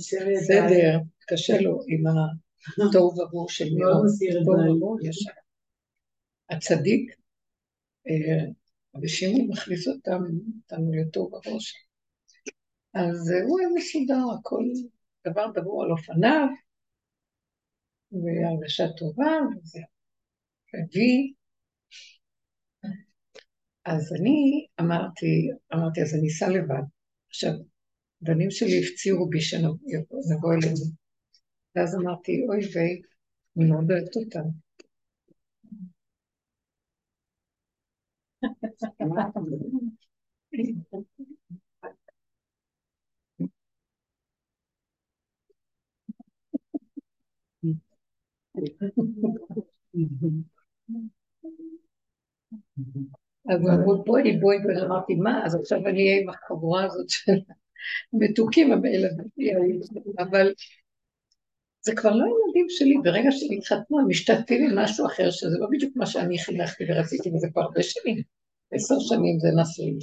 בסדר, קשה לו עם התוהו ובוהו של מירון. הצדיק, רבי אה, מכניס אותם, אותנו לתוהו ובוהו. אז הוא היה מסודר, הכל דבר דבור על אופניו, והרגשה טובה, וזה הביא. אז אני אמרתי, אמרתי, אז אני אסע לבד. עכשיו, בנים שלי הפצירו בי שנבוא אלינו. ואז אמרתי, אוי ויי, אני מאוד אוהבת אותם. אז אמרו בואי בואי, ואמרתי מה, אז עכשיו אני אהיה עם החבורה הזאת של המתוקים הילדים, אבל זה כבר לא הילדים שלי, ברגע שהם התחתנו הם משתתפים עם משהו אחר, שזה לא בדיוק מה שאני חינכתי ורציתי, וזה כבר הרבה שנים, עשר שנים זה נשוי,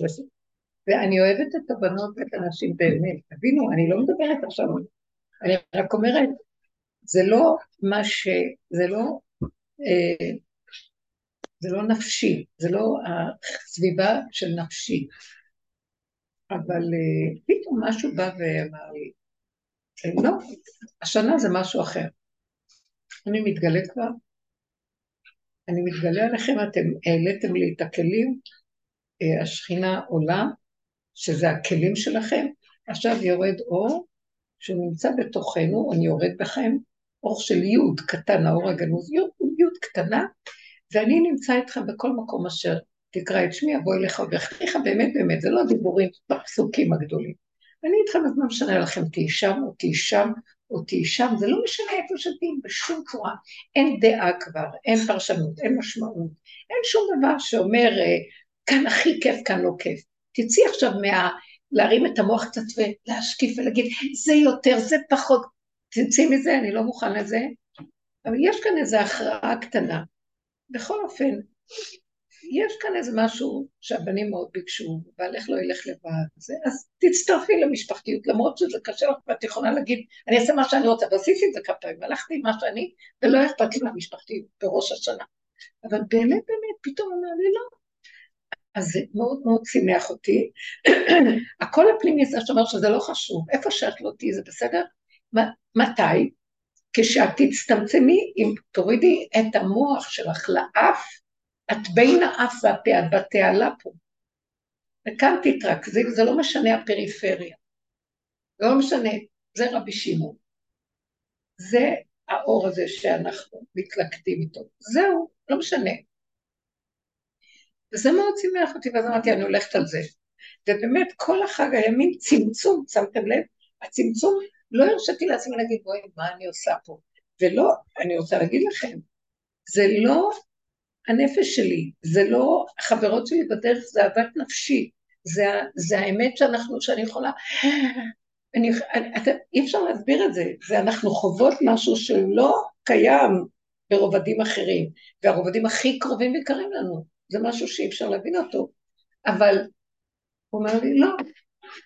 ואני אוהבת את הבנות ואת הנשים באמת, תבינו, אני לא מדברת עכשיו, אני רק אומרת, זה לא מה ש... זה לא... אה, זה לא נפשי, זה לא הסביבה של נפשי. אבל אה, פתאום משהו בא ואמר לי, אה, לא, השנה זה משהו אחר. אני מתגלה כבר, אני מתגלה עליכם, אתם העליתם לי את הכלים, אה, השכינה עולה, שזה הכלים שלכם, עכשיו יורד אור, שנמצא בתוכנו, אני יורד בכם, אור של יוד קטן, האור הגנוז, יוד, יוד קטנה, ואני נמצא איתך בכל מקום אשר תקרא את שמי, אבוא אליך ובכניך, באמת באמת, זה לא דיבורים בפסוקים הגדולים. אני איתכם, אז מה משנה לכם, תהי שם או תהי שם או תהי שם, זה לא משנה איפה שתהי בשום צורה. אין דעה כבר, אין פרשנות, אין משמעות, אין שום דבר שאומר, אה, כאן הכי כיף, כאן לא כיף. תצאי עכשיו מה... להרים את המוח קצת ולהשקיף ולהגיד, זה יותר, זה פחות. תצאי מזה, אני לא מוכן לזה. אבל יש כאן איזו הכרעה קטנה. בכל אופן, יש כאן איזה משהו שהבנים מאוד ביקשו, בעלך לא ילך לבד, זה, אז תצטרפי למשפחתיות, למרות שזה קשה לך, ואת יכולה להגיד, אני אעשה מה שאני רוצה, ועשיתי את זה כמה פעמים, הלכתי עם מה שאני, ולא אכפת לי מהמשפחתיות בראש השנה. אבל באמת באמת, פתאום אמר לי לא. אז זה מאוד מאוד שימח אותי. הקול הפנימי זה שאומר שזה לא חשוב, איפה שאת לא תהיי זה בסדר? מתי? כשאת תצטמצמי, אם תורידי את המוח שלך לאף, את בין האף והפה, את בתעלה פה. וכאן תתרכזי, זה לא משנה הפריפריה. זה לא משנה, זה רבי שמעון. זה האור הזה שאנחנו מתלכדים איתו. זהו, לא משנה. וזה מאוד שימח אותי, ואז אמרתי, אני הולכת על זה. ובאמת, כל החג היה מין צמצום, שמתם לב? הצמצום לא הרשיתי לעצמי להגיד, בואי, מה אני עושה פה? ולא, אני רוצה להגיד לכם, זה לא הנפש שלי, זה לא החברות שלי בדרך, זה אהבת נפשי, זה, זה האמת שאנחנו, שאני יכולה, אני, אני, אתה, אי אפשר להסביר את זה, זה אנחנו חוות משהו שלא קיים ברובדים אחרים, והרובדים הכי קרובים ויקרים לנו, זה משהו שאי אפשר להבין אותו, אבל הוא אומר לי, לא,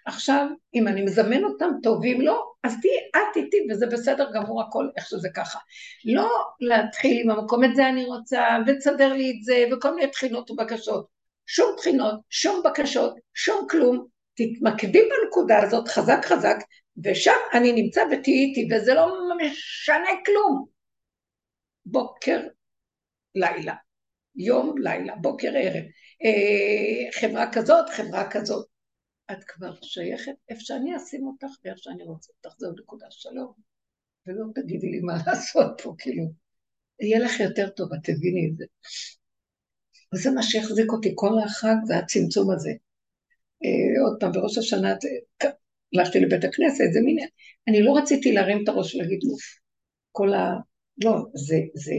עכשיו, אם אני מזמן אותם טוב, ואם לא, אז תהיי את איתי, וזה בסדר גמור הכל איך שזה ככה. לא להתחיל עם המקום, את זה אני רוצה, ותסדר לי את זה, וכל מיני תחינות ובקשות. שום תחינות, שום בקשות, שום כלום. תתמקדי בנקודה הזאת חזק חזק, ושם אני נמצא ותהיי איתי, וזה לא משנה כלום. בוקר, לילה. יום, לילה, בוקר, ערב. אה, חברה כזאת, חברה כזאת. את כבר שייכת איפה שאני אשים אותך ואיך שאני רוצה אותך, זהו נקודה שלום. ולא תגידי לי מה לעשות פה, כאילו. יהיה לך יותר טוב, את תביני את זה. וזה מה שהחזיק אותי כל החג, זה הצמצום הזה. אה, עוד פעם, בראש השנה הלכתי לבית הכנסת, זה מין... אני לא רציתי להרים את הראש ולהגיד, אוף, כל ה... לא, זה, זה,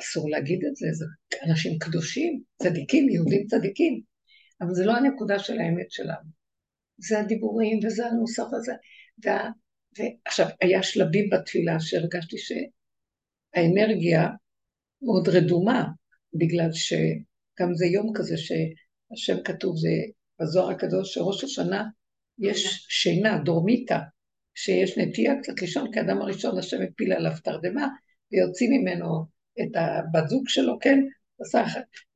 אסור להגיד את זה, זה אנשים קדושים, צדיקים, יהודים צדיקים. אבל זה לא הנקודה של האמת שלנו. זה הדיבורים וזה הנוסח הזה. וה... ועכשיו, היה שלבים בתפילה שהרגשתי שהאנרגיה מאוד רדומה, בגלל שגם זה יום כזה שהשם כתוב, זה בזוהר הקדוש, שראש השנה יש שינה, דורמיתא, שיש נטייה קצת לישון, כי האדם הראשון השם הפיל עליו תרדמה, ויוצאים ממנו את הבת זוג שלו, כן? עשה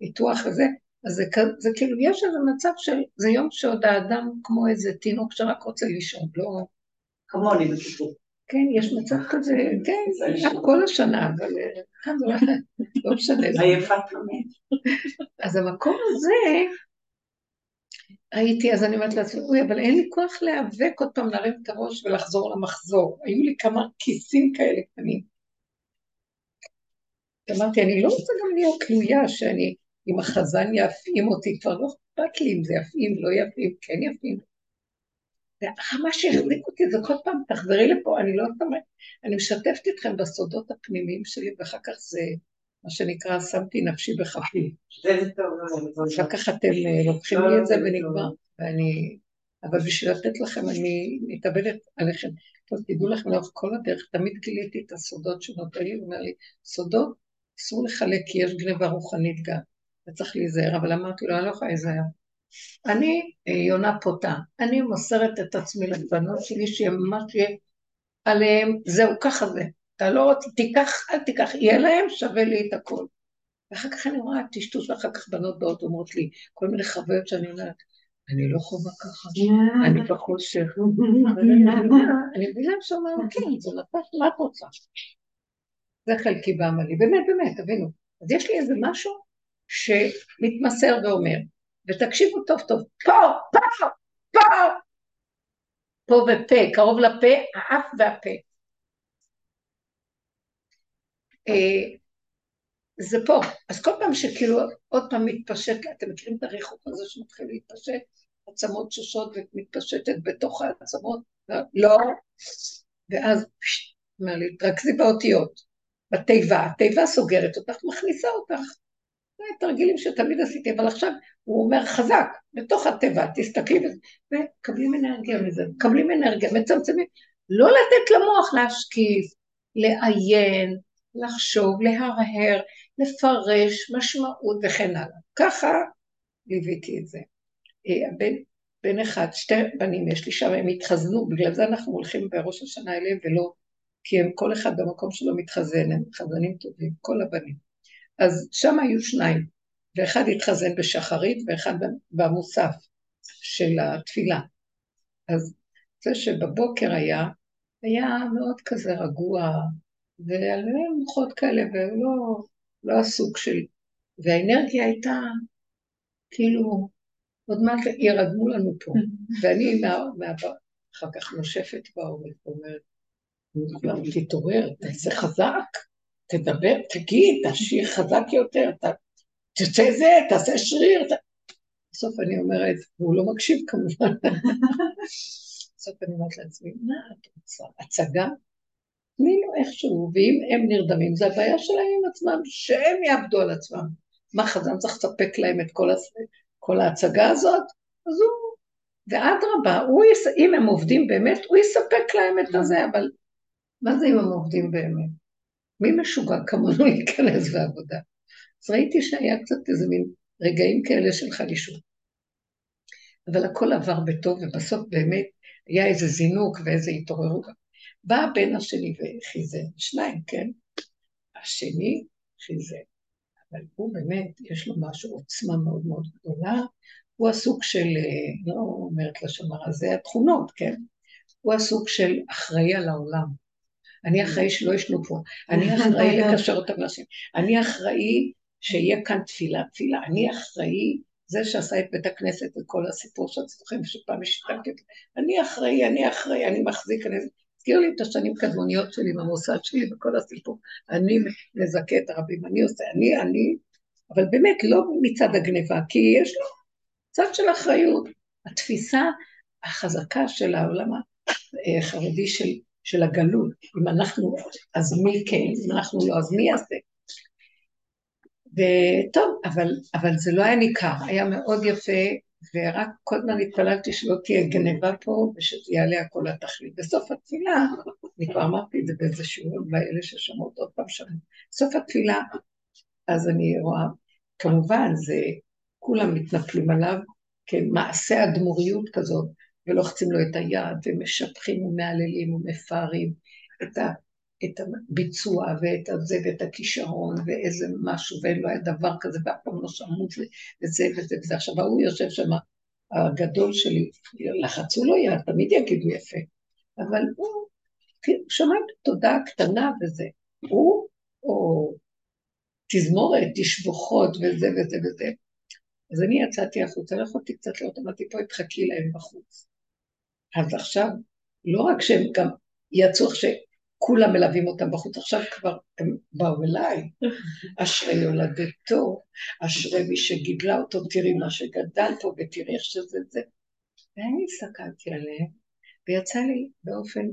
ניתוח וזה, אז זה, זה כאילו, יש איזה מצב של, זה יום שעוד האדם כמו איזה תינוק שרק רוצה לישון, לא... כמוני בקיצור. כן, יש מצב כזה, כן, זה כל השנה, אבל אה, כאן זה לא משנה. עייפה תמיד. אז המקום הזה, הייתי, אז אני אומרת לעצמי, אוי, אבל אין לי כוח להיאבק עוד פעם, להרים את הראש ולחזור למחזור. היו לי כמה כיסים כאלה קטנים. אמרתי, אני לא רוצה גם להיות תלויה שאני, אם החזן יפעים אותי, כבר לא אכפת לי אם זה יפעים, לא יפעים, כן יפעים. מה שהחזיק אותי זה כל פעם, תחזרי לפה, אני לא יודעת, אני משתפת אתכם בסודות הפנימיים שלי, ואחר כך זה, מה שנקרא, שמתי נפשי בכפי. זה טוב, אחר כך אתם אה, לוקחים לי את זה ונגמר, ואני... אבל בשביל לתת לכם, אני מתאבדת עליכם. טוב, תדעו לכם, לאורך כל הדרך, תמיד גיליתי את הסודות שנותן לי, הוא אומר לי, סודות אסור לחלק כי יש גניבה רוחנית גם, וצריך להיזהר, אבל אמרתי לו, אני לא יכולה להיזהר. אני אה, יונה פותה, אני מוסרת את עצמי לבנות שלי, שיהיה ממש יהיה עליהם, זהו, ככה זה. אתה לא רוצה, תיקח, אל תיקח, יהיה להם, שווה לי את הכל. ואחר כך אני רואה טשטוש, ואחר כך בנות באות אומרות לי כל מיני חוויות שאני אומרת, אני לא חווה ככה, אני בחושך. אני מבינה שאומר, כן, זה נפש, מה את רוצה? זה חלקי בעמלי, באמת, באמת, תבינו. אז יש לי איזה משהו שמתמסר ואומר, ותקשיבו טוב טוב, פה, פה, פה, פה ופה, קרוב לפה, האף והפה. אה, זה פה. אז כל פעם שכאילו עוד פעם מתפשט, אתם מכירים את הריחוק הזה שמתחיל להתפשט? עצמות שושות ומתפשטת בתוך העצמות? לא. ואז, אומר לי, תרכזי באותיות, בתיבה, התיבה סוגרת אותך, מכניסה אותך. זה תרגילים שתמיד עשיתי, אבל עכשיו הוא אומר חזק, בתוך התיבה, תסתכלי בזה, ומקבלים אנרגיה מזה, מקבלים אנרגיה, מצמצמים, לא לתת למוח להשקיף, לעיין, לחשוב, להרהר, לפרש משמעות וכן הלאה. ככה ליוויתי את זה. אה, בן, בן אחד, שתי בנים יש לי שם, הם התחזנו, בגלל זה אנחנו הולכים בראש השנה אליהם ולא, כי הם כל אחד במקום שלו מתחזן, הם חזנים טובים, כל הבנים. אז שם היו שניים, ואחד התחזן בשחרית ואחד במוסף של התפילה. אז זה שבבוקר היה, היה מאוד כזה רגוע, ועליהם מוחות כאלה, ולא לא הסוג של... והאנרגיה הייתה כאילו, עוד מעט ירדמו לנו פה. ואני מה, מה, אחר כך נושפת בעורף ואומרת, תתעורר, תעשה חזק, תדבר, תגיד, תשאיר חזק יותר, ת, תצא זה, תעשה שריר. ת... בסוף אני אומרת, והוא לא מקשיב כמובן. בסוף אני אומרת לעצמי, מה את רוצה? הצגה? תני לו איכשהו, ואם הם נרדמים, זה הבעיה שלהם עם עצמם, שהם יעבדו על עצמם. מה חזן צריך לספק להם את כל, הס... כל ההצגה הזאת? אז הוא... ואדרבה, יס... אם הם עובדים באמת, הוא יספק להם את הזה, אבל מה זה אם הם עובדים באמת? מי משוגע כמונו להיכנס לעבודה? אז ראיתי שהיה קצת איזה מין רגעים כאלה של חלישות. אבל הכל עבר בטוב, ובסוף באמת היה איזה זינוק ואיזה התעוררות. בא הבן השני וחיזר, שניים, כן? השני חיזר. אבל הוא באמת, יש לו משהו, עוצמה מאוד מאוד גדולה. הוא הסוג של, לא אומרת לשון הרע, זה התכונות, כן? הוא הסוג של אחראי על העולם. אני אחראי שלא ישנו פה, אני אחראי לקשר אותם לאנשים, אני אחראי שיהיה כאן תפילה, תפילה, אני אחראי, זה שעשה את בית הכנסת וכל הסיפור שאתם זוכרים שפעם השתתפתי, אני אחראי, אני אחראי, אני מחזיק, אני... הזכיר לי את השנים קדמוניות שלי עם המוסד שלי וכל הסיפור. אני מזכה את הרבים, אני עושה, אני, אני, אבל באמת לא מצד הגניבה, כי יש לו צד של אחריות. התפיסה החזקה של העולם החרדי של, של הגלות, אם אנחנו, אז מי כן, אם אנחנו לא, אז מי יעשה? וטוב, אבל, אבל זה לא היה ניכר, היה מאוד יפה, ורק כל הזמן התפללתי שלא תהיה גניבה פה ושזה יעלה הכל לתכלית. בסוף התפילה, אני כבר אמרתי את זה באיזה שיעור, באלה ששמעות עוד פעם שם, בסוף התפילה, אז אני רואה, כמובן, זה, כולם מתנפלים עליו כמעשה אדמו"ריות כזאת, ולוחצים לו את היד, ומשבחים ומהללים ומפארים את, ה, את הביצוע ואת הזה ואת הכישרון ואיזה משהו, לו היה דבר כזה, ואף פעם לא שמעו וזה וזה וזה. עכשיו, ההוא יושב שם, הגדול שלי, לחצו לו יד, תמיד יגידו יפה, אבל הוא שמע את התודה הקטנה וזה. הוא, או תזמורת, תשבוכות וזה וזה וזה. אז אני יצאתי החוצה, לא יכולתי קצת לראות, אמרתי, פה תחכי להם בחוץ. אז עכשיו, לא רק שהם גם יצאו שכולם מלווים אותם בחוץ, עכשיו כבר הם באו אליי. אשרי יולדתו, אשרי מי שגידלה אותו, תראי מה שגדל פה ותראי איך שזה זה. ואני הסתכלתי עליהם, ויצא לי באופן,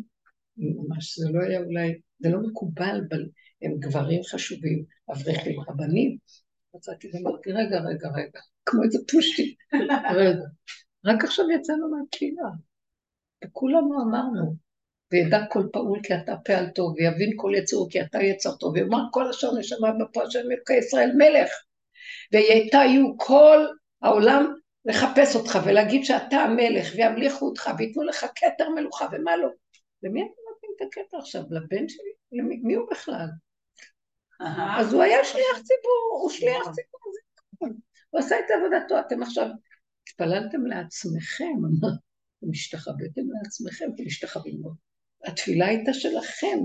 ממש, זה לא היה אולי, זה לא מקובל, אבל הם גברים חשובים, אברכים, רבנים. מצאתי ואמרתי, רגע, רגע, רגע, כמו איזה פושטי, רגע. רק עכשיו יצאנו מהתפילה. וכולנו אמרנו, וידע כל פעול כי אתה פעל טוב, ויבין כל יצור כי אתה יצר טוב, ויאמר כל אשר נשמה בפה של מלכי ישראל מלך, ויתיו כל העולם לחפש אותך ולהגיד שאתה המלך, וימליכו אותך, וייתנו לך כתר מלוכה, ומה לא. למי אתה נותן את הכתר עכשיו? לבן שלי? למי, מי הוא בכלל? אז הוא היה שליח ציבור, הוא שליח ציבור, הוא עשה את עבודתו, אתם עכשיו התפללתם לעצמכם, אתם השתחוויתם לעצמכם, אתם משתחווים לו. התפילה הייתה שלכם,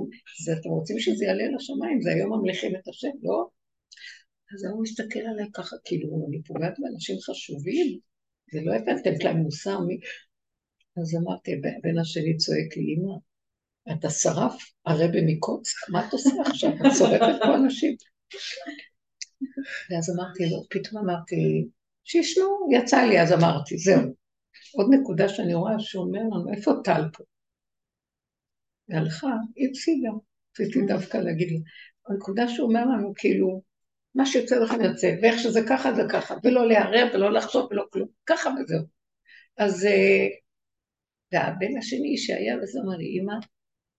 זה, אתם רוצים שזה יעלה לשמיים, זה היום ממליכים את השם, לא? אז הוא מסתכל עליי ככה, כאילו, אני פוגעת באנשים חשובים, ולא הבנתם להם מוסר מי... אז אמרתי, הבן השני צועק לי, אמא, אתה שרף הרבה מקוץ, מה את עושה עכשיו? את שורפת פה אנשים. ואז אמרתי לו, פתאום אמרתי, שישנו, יצא לי, אז אמרתי, זהו. עוד נקודה שאני רואה שהוא אומר לנו, איפה טל פה? והלכה, היא הפסידה. רציתי דווקא להגיד לה. הנקודה שהוא אומר לנו, כאילו, מה שיוצא לכם יוצא, ואיך שזה ככה זה ככה, ולא לערער ולא לחשוב ולא כלום, ככה וזהו. אז, אה, והבן השני שהיה וזה אמר לי, אמא,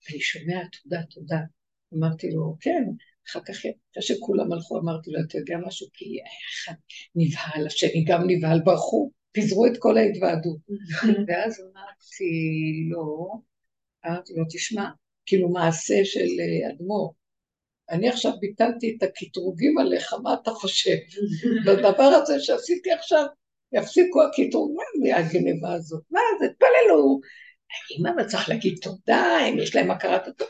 אני שומע תודה, תודה. אמרתי לו, כן, אחר כך, אחרי שכולם הלכו, אמרתי לו, אתה יודע משהו? כי אחד נבהל, השני גם נבהל, ברחו, פיזרו את כל ההתוועדות. ואז אמרתי לו, אמרתי לו, תשמע, כאילו מעשה של אה, אדמו"ר, אני עכשיו ביטלתי את הקטרוגים עליך, מה אתה חושב? בדבר הזה שעשיתי עכשיו, יפסיקו הקטרוגים, מה הגניבה הזאת? מה זה, תפללו, אבל צריך להגיד תודה, אם יש להם הכרת הטוב,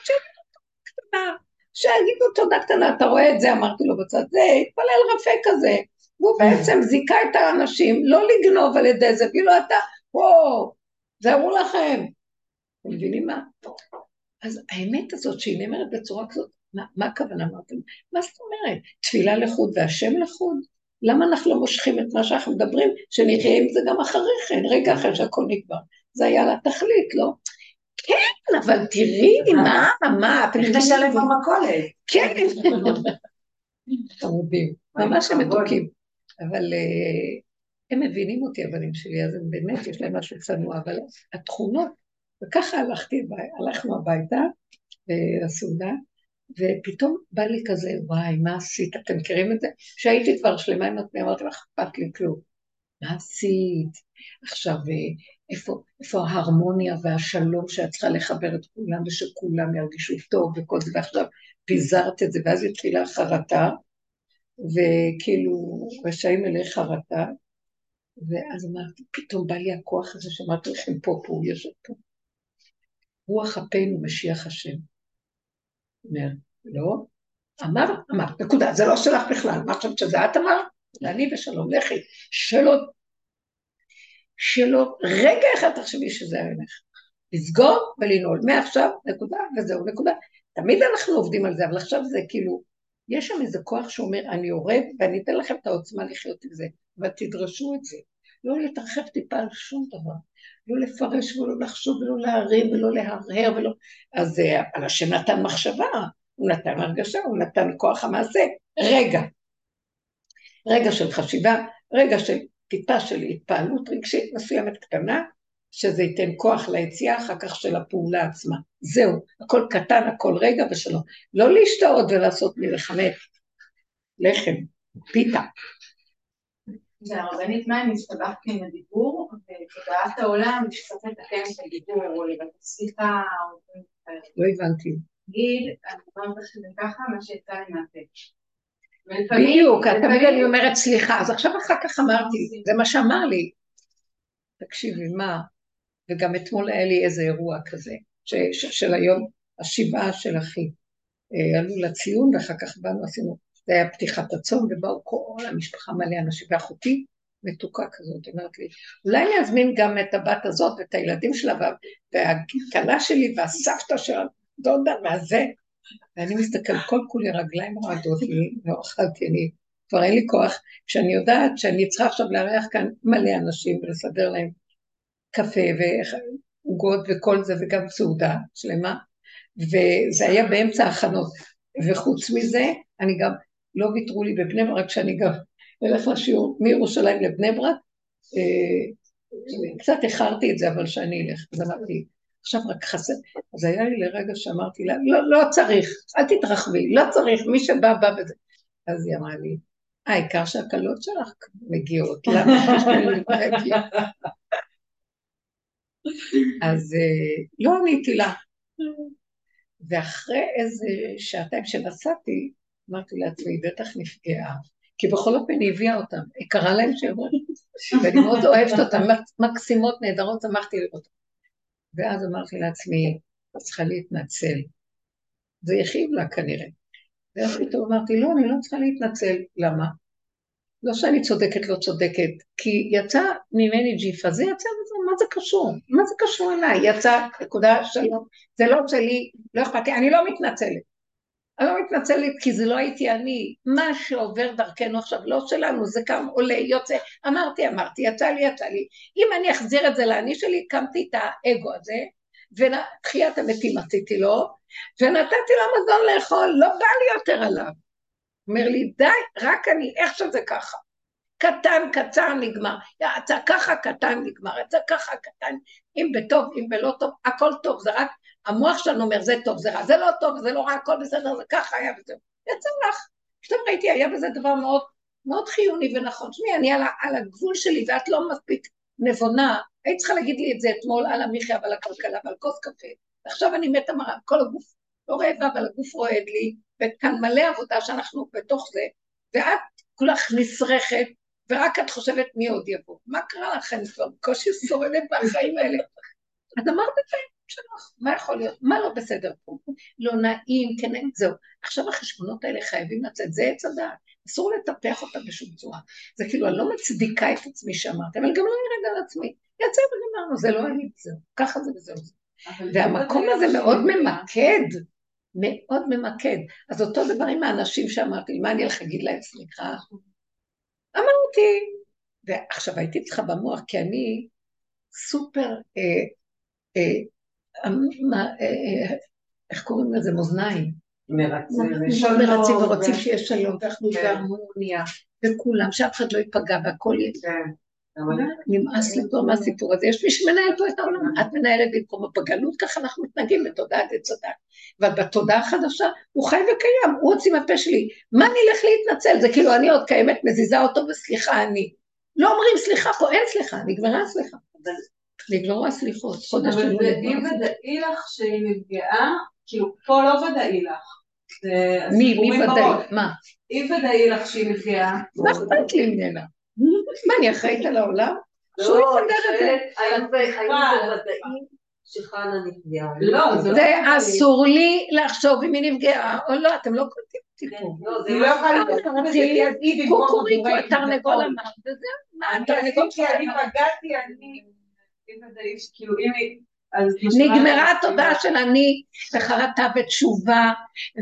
שיגידו תודה קטנה, אתה רואה את זה, אמרתי לו בצד זה, התפלל רפה כזה, והוא בעצם זיכה את האנשים, לא לגנוב על ידי זה, כאילו אתה, וואו, זהו לכם. אתם מבינים מה? אז האמת הזאת שהיא נאמרת בצורה כזאת, מה, מה הכוונה אמרתם? מה זאת אומרת? תפילה לחוד והשם לחוד? למה אנחנו לא מושכים את מה שאנחנו מדברים, שנחיה עם זה גם אחרי כן, רגע אחרי שהכל נגמר? זה היה לה תכלית, לא? כן, אבל תראי, מה, מה, אתם יודעים... לשלם במכולת. כן. חמודים, ממש הם מתוקים. אבל אה, הם מבינים אותי, הבנים שלי, אז הם באמת, יש להם משהו צנוע, אבל התכונות, וככה הלכתי, הלכנו הביתה, לסעודה, ופתאום בא לי כזה, וואי, מה עשית? אתם מכירים את זה? שהייתי כבר שלמה עם עצמי, אמרתי לך, אכפת לי כלום. מה עשית? עכשיו, אה, איפה, איפה ההרמוניה והשלום שאת צריכה לחבר את כולם ושכולם ירגישו טוב וכל זה, ועכשיו פיזרת את זה, ואז התחילה חרטה, וכאילו רשעים אלי חרטה, ואז אמרתי, פתאום בא לי הכוח הזה שאמרתי לכם פה, פה, הוא יושב פה. רוח אפינו משיח השם. אומר, לא, אמר, אמר, נקודה, זה לא שלך בכלל, מה חושבת שזה את אמרת? אני ושלום, לכי, שלא שלא רגע אחד תחשבי שזה האמת. לסגור ולנעול. מעכשיו, נקודה, וזהו, נקודה. תמיד אנחנו עובדים על זה, אבל עכשיו זה כאילו, יש שם איזה כוח שאומר, אני יורד ואני אתן לכם את העוצמה לחיות עם זה, ותדרשו את זה. לא להתרחב טיפה על שום דבר. לא לפרש ולא לחשוב ולא להרים ולא להרהר ולא... אז אה, על השם נתן מחשבה, הוא נתן הרגשה, הוא נתן כוח המעשה. רגע. רגע של חשיבה, רגע של טיפה של התפעלות רגשית מסוימת קטנה, שזה ייתן כוח ליציאה אחר כך של הפעולה עצמה. זהו, הכל קטן, הכל רגע ושלום. לא להשתאות ולעשות מלחמת לחם, פיתה. זה הרבנית מים, הסתבכתי עם הדיבור, ותודעת העולם משתתפת לתקן את הדיבור, או לבית השיחה, או... לא הבנתי. נגיד, אני אומרת לך שזה ככה, מה שיצא לי מהפה. בדיוק, תמיד אני אומרת סליחה, אז עכשיו אחר כך אמרתי, זה מה שאמר לי. תקשיבי, מה? וגם אתמול היה לי איזה אירוע כזה, של היום, השבעה של אחי. אה, עלו לציון, ואחר כך באנו, עשינו, זה היה פתיחת הצום, ובאו כל המשפחה מלא אנשים, ואחותי מתוקה כזאת, אומרת לי, אולי אני אזמין גם את הבת הזאת ואת הילדים שלה, והכלה שלי והסבתא של הדודה והזה, ואני מסתכל, כל כולי רגליים רועדות לי, לא אכלתי, אני, כבר אין לי כוח, כשאני יודעת שאני צריכה עכשיו לארח כאן מלא אנשים ולסדר להם קפה ועוגות וכל זה, וגם סעודה שלמה, וזה היה באמצע ההכנות. וחוץ מזה, אני גם, לא ויתרו לי בבני ברק, שאני גם אלך לשיעור מירושלים לבני ברק, אה, קצת איחרתי את זה, אבל שאני אלך, אז אמרתי, עכשיו רק חסר, אז היה לי לרגע שאמרתי לה, לא, לא צריך, אל תתרחבי, לא צריך, מי שבא, בא בזה. אז היא אמרה לי, אה, העיקר שהקלות שלך מגיעות, למה? אז אה, לא עניתי לה. ואחרי איזה שעתיים שנסעתי, אמרתי לעצמי, בטח נפגעה. כי בכל אופן היא הביאה אותם, היא קראה להם שיבואו, ואני מאוד אוהבת אותם, מקסימות, נהדרות, שמחתי לראות אותם. ואז אמרתי לעצמי, צריכה להתנצל. זה הכאיב לה כנראה. ואז פתאום אמרתי, לא, אני לא צריכה להתנצל. למה? לא שאני צודקת, לא צודקת, כי יצא ממני ג'יפה, זה יצא, מה זה קשור? מה זה קשור אליי? יצא, נקודה שלום, זה לא שלי, לא אכפת לי, אני לא מתנצלת. אני לא מתנצלת כי זה לא הייתי אני, מה שעובר דרכנו עכשיו לא שלנו, זה קם, עולה, יוצא, אמרתי, אמרתי, יצא לי, יצא לי. אם אני אחזיר את זה לאני שלי, קמתי את האגו הזה, ותחיית המתים עשיתי לו, ונתתי לו מזון לאכול, לא בא לי יותר עליו. אומר לי, די, רק אני, איך שזה ככה. קטן, קצר, נגמר. יצא ככה, קטן, נגמר. יצא ככה, קטן, אם בטוב, אם בלא טוב, הכל טוב, זה רק המוח שלנו אומר, זה טוב, זה רע, זה לא טוב, זה לא רע, הכל בסדר, זה ככה היה וזהו. יצא לך. פתאום ראיתי, היה בזה דבר מאוד, מאוד חיוני ונכון. תשמעי, אני על, על הגבול שלי ואת לא מספיק נבונה. היית צריכה להגיד לי את זה אתמול על המחיה ועל הכלכלה ועל כוס קפה. ועכשיו אני מתה מרה, כל הגוף לא רעבה, אבל הגוף רועד לי, וכאן מלא עבודה שאנחנו בתוך זה, ואת כולך נסרכת, ורק את חושבת מי עוד יבוא. מה קרה לכם? כבר בקושי שורדת בחיים האלה. אז אמרת את זה, שלך, מה יכול להיות? מה לא בסדר פה? לא נעים, כן, זהו. עכשיו החשבונות האלה חייבים לצאת, זה עץ הדעת. אסור לטפח אותם בשום צורה. זה כאילו, אני לא מצדיקה את עצמי שאמרתי, אבל גם לא ירד על עצמי. יצא וגמרנו, זה לא אני, זהו. ככה זה וזהו. והמקום הזה מאוד ממקד, מאוד ממקד. אז אותו דבר עם האנשים שאמרתי, מה אני הולך להגיד להם, סליחה? אמרתי, ועכשיו הייתי צריכה במוח, כי אני סופר אה, אה, מה, אה, אה, איך קוראים לזה? מאזניים. מרצים ורוצים שיש שלום ואחדות כן. והרמוניה, וכולם, שאף אחד לא ייפגע והכל יהיה. נמאס לי כבר מהסיפור הזה, יש מי שמנהל פה את העולם, את מנהלת במקום הפגלות, ככה אנחנו מתנהגים בתודעת עץ הדת. ובתודעה החדשה הוא חי וקיים, הוא הוציא מהפה שלי, מה אני אלך להתנצל? זה כאילו אני עוד קיימת, מזיזה אותו וסליחה אני. לא אומרים סליחה פה, אין סליחה, נגמרה הסליחה. נגמרו הסליחות, חודש אבל אי ודאי לך שהיא נפגעה, כאילו פה לא ודאי לך. מי, מי ודאי? מה? אי ודאי לך שהיא נפגעה. מה אכפת לי ממנה? מה, אני אחראית על העולם? לא, שהוא יסדר את זה. האם זה ודאי שחנה נפגעה? לא, זה לא אסור לי לחשוב אם היא נפגעה או לא, אתם לא קולטים אותי פה. כן, לא, זה לא יכול להיות. קוקוריקו, התרנגול אמר, וזהו, התרנגול אני פגעתי, אני... כאילו, נגמרה התודעה של אני בחרטה ותשובה,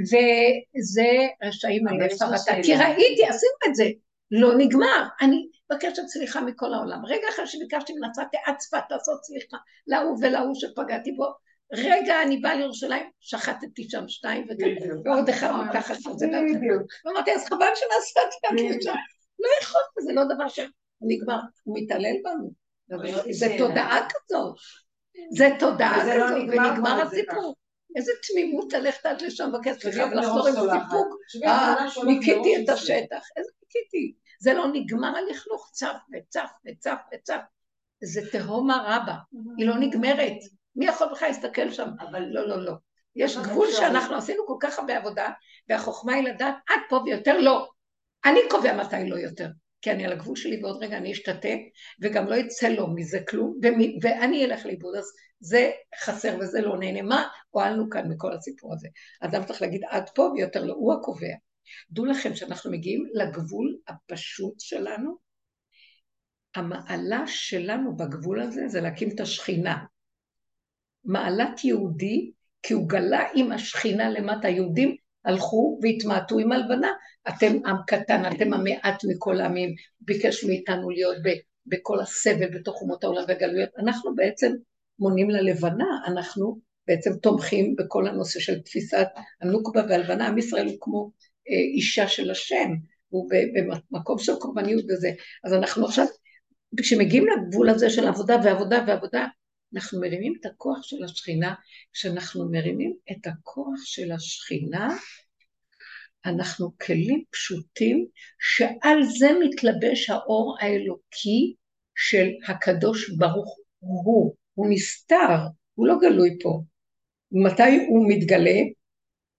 וזה רשעים על חרטה. כי ראיתי, עשינו את זה, לא נגמר. אני מבקשת סליחה מכל העולם. רגע אחרי שביקשתי מנצרתי עצפה לעשות סליחה להוא ולהוא שפגעתי בו, רגע אני באה לירושלים, שחטתי שם שתיים ועוד אחד מתחת לזה. ואמרתי, אז חבל שנסעתי שם. לא יכול, זה לא דבר שנגמר, הוא מתעלל בנו. זה תודעה כזאת. זה תודעה לא כזאת, ונגמר הסיפור. איזה תמימות ללכת עד לשם סליחה ולחזור עם סיפוק. אה, ניקיתי את השטח. איזה ניקיתי? זה לא נגמר הלכלוך, צף וצף וצף וצף. זה תהום הרבה, היא לא נגמרת. מי יכול בכלל להסתכל שם? אבל לא, לא, לא. יש גבול שאנחנו עשינו כל כך הרבה עבודה, והחוכמה היא לדעת עד פה ויותר לא. אני קובע מתי לא יותר. כי אני על הגבול שלי ועוד רגע אני אשתתה, וגם לא יצא לו מזה כלום, ומי, ואני אלך לאיבוד, אז זה חסר וזה לא נהנה. מה הועלנו כאן מכל הסיפור הזה? אדם צריך להגיד עד פה ויותר לא, הוא הקובע. דעו לכם שאנחנו מגיעים לגבול הפשוט שלנו, המעלה שלנו בגבול הזה זה להקים את השכינה. מעלת יהודי, כי הוא גלה עם השכינה למטה. יהודים הלכו והתמעטו עם הלבנה. אתם עם קטן, אתם המעט מכל העמים, ביקש מאיתנו להיות ב, בכל הסבל בתוך אומות העולם והגלויות. אנחנו בעצם מונים ללבנה, אנחנו בעצם תומכים בכל הנושא של תפיסת הנוקבה והלבנה. עם ישראל הוא כמו אישה של השם, הוא במקום של קורבניות וזה. אז אנחנו עכשיו, כשמגיעים לגבול הזה של עבודה ועבודה ועבודה, אנחנו מרימים את הכוח של השכינה, כשאנחנו מרימים את הכוח של השכינה, אנחנו כלים פשוטים שעל זה מתלבש האור האלוקי של הקדוש ברוך הוא. הוא נסתר, הוא לא גלוי פה. מתי הוא מתגלה?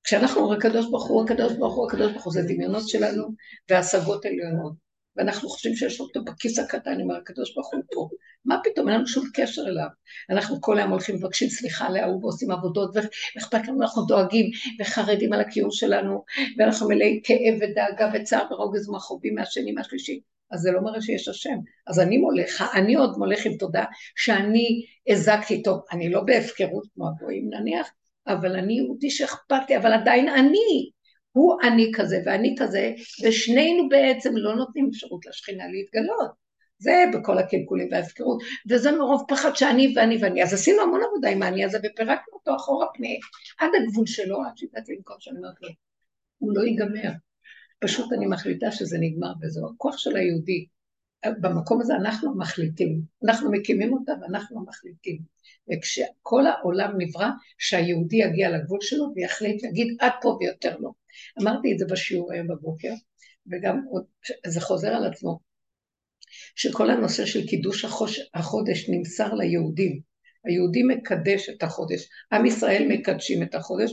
כשאנחנו אומרים הקדוש ברוך הוא, הקדוש ברוך הוא, הקדוש ברוך הוא, זה דמיונות שלנו והשגות עליונות. ואנחנו חושבים שיש אותו בכיס הקטן עם הקדוש ברוך הוא פה. מה פתאום, אין לנו שום קשר אליו. אנחנו כל היום הולכים ומבקשים סליחה להוא ועושים עבודות, ואכפת לנו, אנחנו דואגים וחרדים על הקיום שלנו, ואנחנו מלאי כאב ודאגה וצער ורוגז מהחובים מהשני מהשלישי. אז זה לא מראה שיש השם. אז אני מולך, אני עוד מולך עם תודה שאני הזקתי טוב, אני לא בהפקרות כמו הגויים נניח, אבל אני יהודי שאכפת לי, אבל עדיין אני, הוא אני כזה ואני כזה, ושנינו בעצם לא נותנים אפשרות לשכינה להתגלות. זה בכל הקלקולים וההפקרות, וזה מרוב פחד שאני ואני ואני. אז עשינו המון עבודה עם האני הזה ופירקנו אותו אחורה פני, עד הגבול שלו, עד שהגעתי למקום שאני אומרת לו, הוא לא ייגמר. פשוט אני מחליטה שזה נגמר וזהו. הכוח של היהודי, במקום הזה אנחנו מחליטים, אנחנו מקימים אותה ואנחנו מחליטים. וכשכל העולם נברא, שהיהודי יגיע לגבול שלו ויחליט להגיד עד פה ויותר לא. אמרתי את זה בשיעור היום בבוקר, וגם עוד, זה חוזר על עצמו, שכל הנושא של קידוש החוש, החודש נמסר ליהודים. היהודי מקדש את החודש, עם ישראל מקדשים את החודש,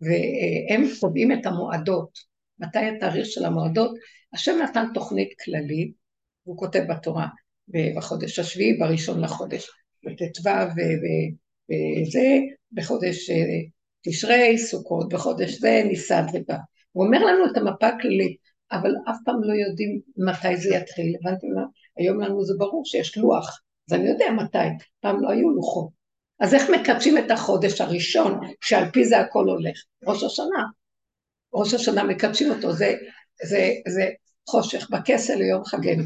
והם קובעים את המועדות. מתי התאריך של המועדות? השם נתן תוכנית כללית, הוא כותב בתורה, בחודש השביעי, בראשון לחודש, בט"ו וזה, בחודש אה, תשרי, סוכות, בחודש זה, ניסן ובא. הוא אומר לנו את המפה הכללית, אבל אף פעם לא יודעים מתי זה יתחיל. הבנתם מה? היום לנו זה ברור שיש לוח, אז אני יודע מתי, פעם לא היו לוחות. אז איך מקדשים את החודש הראשון, שעל פי זה הכל הולך? ראש השנה. ראש השנה מקדשים אותו, זה, זה, זה חושך, בכסל ליום חגנו.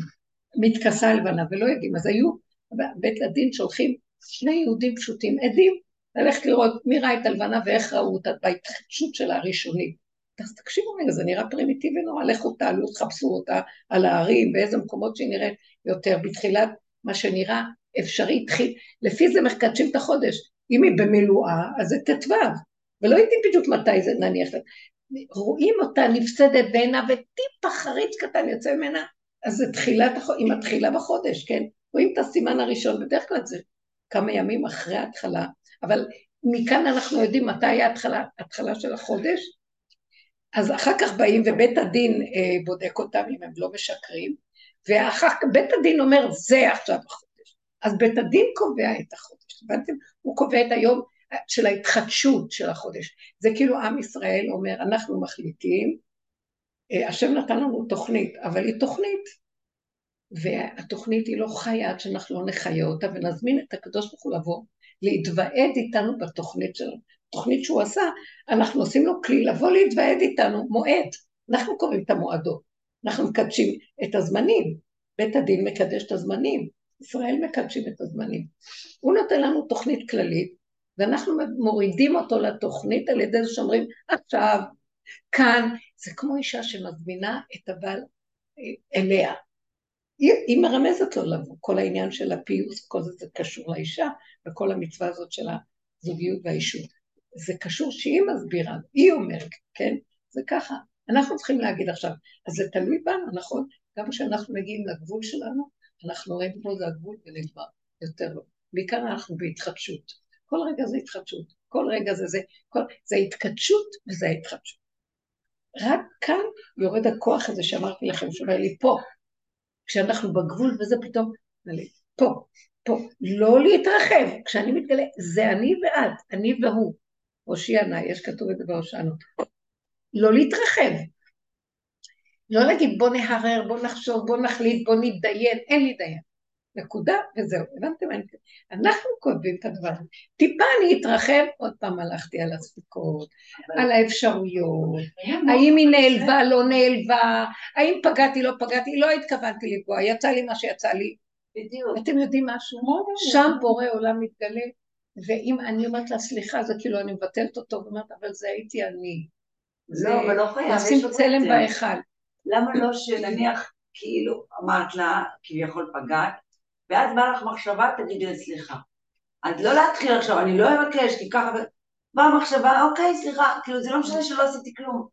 מתכסה לבנה ולא יודעים, אז היו בית הדין שולחים שני יהודים פשוטים, עדים, ללכת לראות מי ראה את הלבנה ואיך ראו אותה בהתחדשות שלה הראשונית. אז תקשיבו רגע, זה נראה פרימיטיבי נורא, לכו תעלו, תחפשו אותה על ההרים, באיזה מקומות שהיא נראית יותר. בתחילת מה שנראה אפשרי, התחיל, לפי זה מחקדשים את החודש. אם היא במילואה, אז זה ט"ו, ולא יודעים בדיוק מתי זה נניח. רואים אותה נפסדת בעינה וטיפה חריץ קטן יוצא ממנה, אז זה תחילת, היא מתחילה בחודש, כן? רואים את הסימן הראשון, בדרך כלל זה כמה ימים אחרי ההתחלה, אבל מכאן אנחנו יודעים מתי ההתחלה, ההתחלה של החודש, אז אחר כך באים ובית הדין אה, בודק אותם אם הם לא משקרים, ואחר כך בית הדין אומר זה עכשיו החודש. אז בית הדין קובע את החודש, הבנתם? הוא קובע את היום של ההתחדשות של החודש. זה כאילו עם ישראל אומר, אנחנו מחליטים, השם נתן לנו תוכנית, אבל היא תוכנית, והתוכנית היא לא חיה עד שאנחנו לא נחיה אותה, ונזמין את הקדוש ברוך הוא לבוא, להתוועד איתנו בתוכנית שלנו. תוכנית שהוא עשה, אנחנו עושים לו כלי לבוא להתוועד איתנו, מועד. אנחנו קוראים את המועדות, אנחנו מקדשים את הזמנים, בית הדין מקדש את הזמנים, ישראל מקדשים את הזמנים. הוא נותן לנו תוכנית כללית, ואנחנו מורידים אותו לתוכנית על ידי זה שאומרים, עכשיו, כאן, זה כמו אישה שמזמינה את הבעל אליה. היא, היא מרמזת לו לבוא, כל העניין של הפיוס, כל זה, זה קשור לאישה, וכל המצווה הזאת של הזוגיות והאישות. זה קשור שהיא מסבירה, היא אומרת, כן? זה ככה. אנחנו צריכים להגיד עכשיו, אז זה תלוי בנו, נכון? גם כשאנחנו מגיעים לגבול שלנו, אנחנו רואים פה זה הגבול ונגמר, יותר לא. בעיקר אנחנו בהתחדשות. כל רגע זה התחדשות, כל רגע זה זה, כל... זה התקדשות וזה ההתחדשות. רק כאן יורד הכוח הזה שאמרתי לכם, שאומר לי פה, כשאנחנו בגבול וזה פתאום, לי, פה, פה, לא להתרחב, כשאני מתגלה, זה אני ואת, אני והוא, הושיע נא, יש כתוב את זה בהושענו, לא להתרחב, לא להגיד בוא נהרר, בוא נחשוב, בוא נחליט, בוא נתדיין, אין לי דיין. נקודה, וזהו. הבנתם? אנחנו כותבים את הדבר הזה. טיפה אני אתרחב, עוד פעם הלכתי על הספקות, על האפשרויות, האם היא נעלבה, לא נעלבה, האם פגעתי, לא פגעתי, לא התכוונתי לפגוע, יצא לי מה שיצא לי. בדיוק. אתם יודעים משהו? שם בורא עולם מתגלה, ואם אני אומרת לה סליחה, זה כאילו אני מבטלת אותו, ואומרת, אבל זה הייתי אני. לא, אבל לא חייב, עוד צלם בהיכל. למה לא שנניח, כאילו, אמרת לה, כביכול פגעת, ואז באה לך מחשבה, תגידי לה סליחה. אז לא להתחיל עכשיו, אני לא אבקש, כי ככה... באה מחשבה, אוקיי, סליחה, כאילו זה לא משנה שלא עשיתי כלום.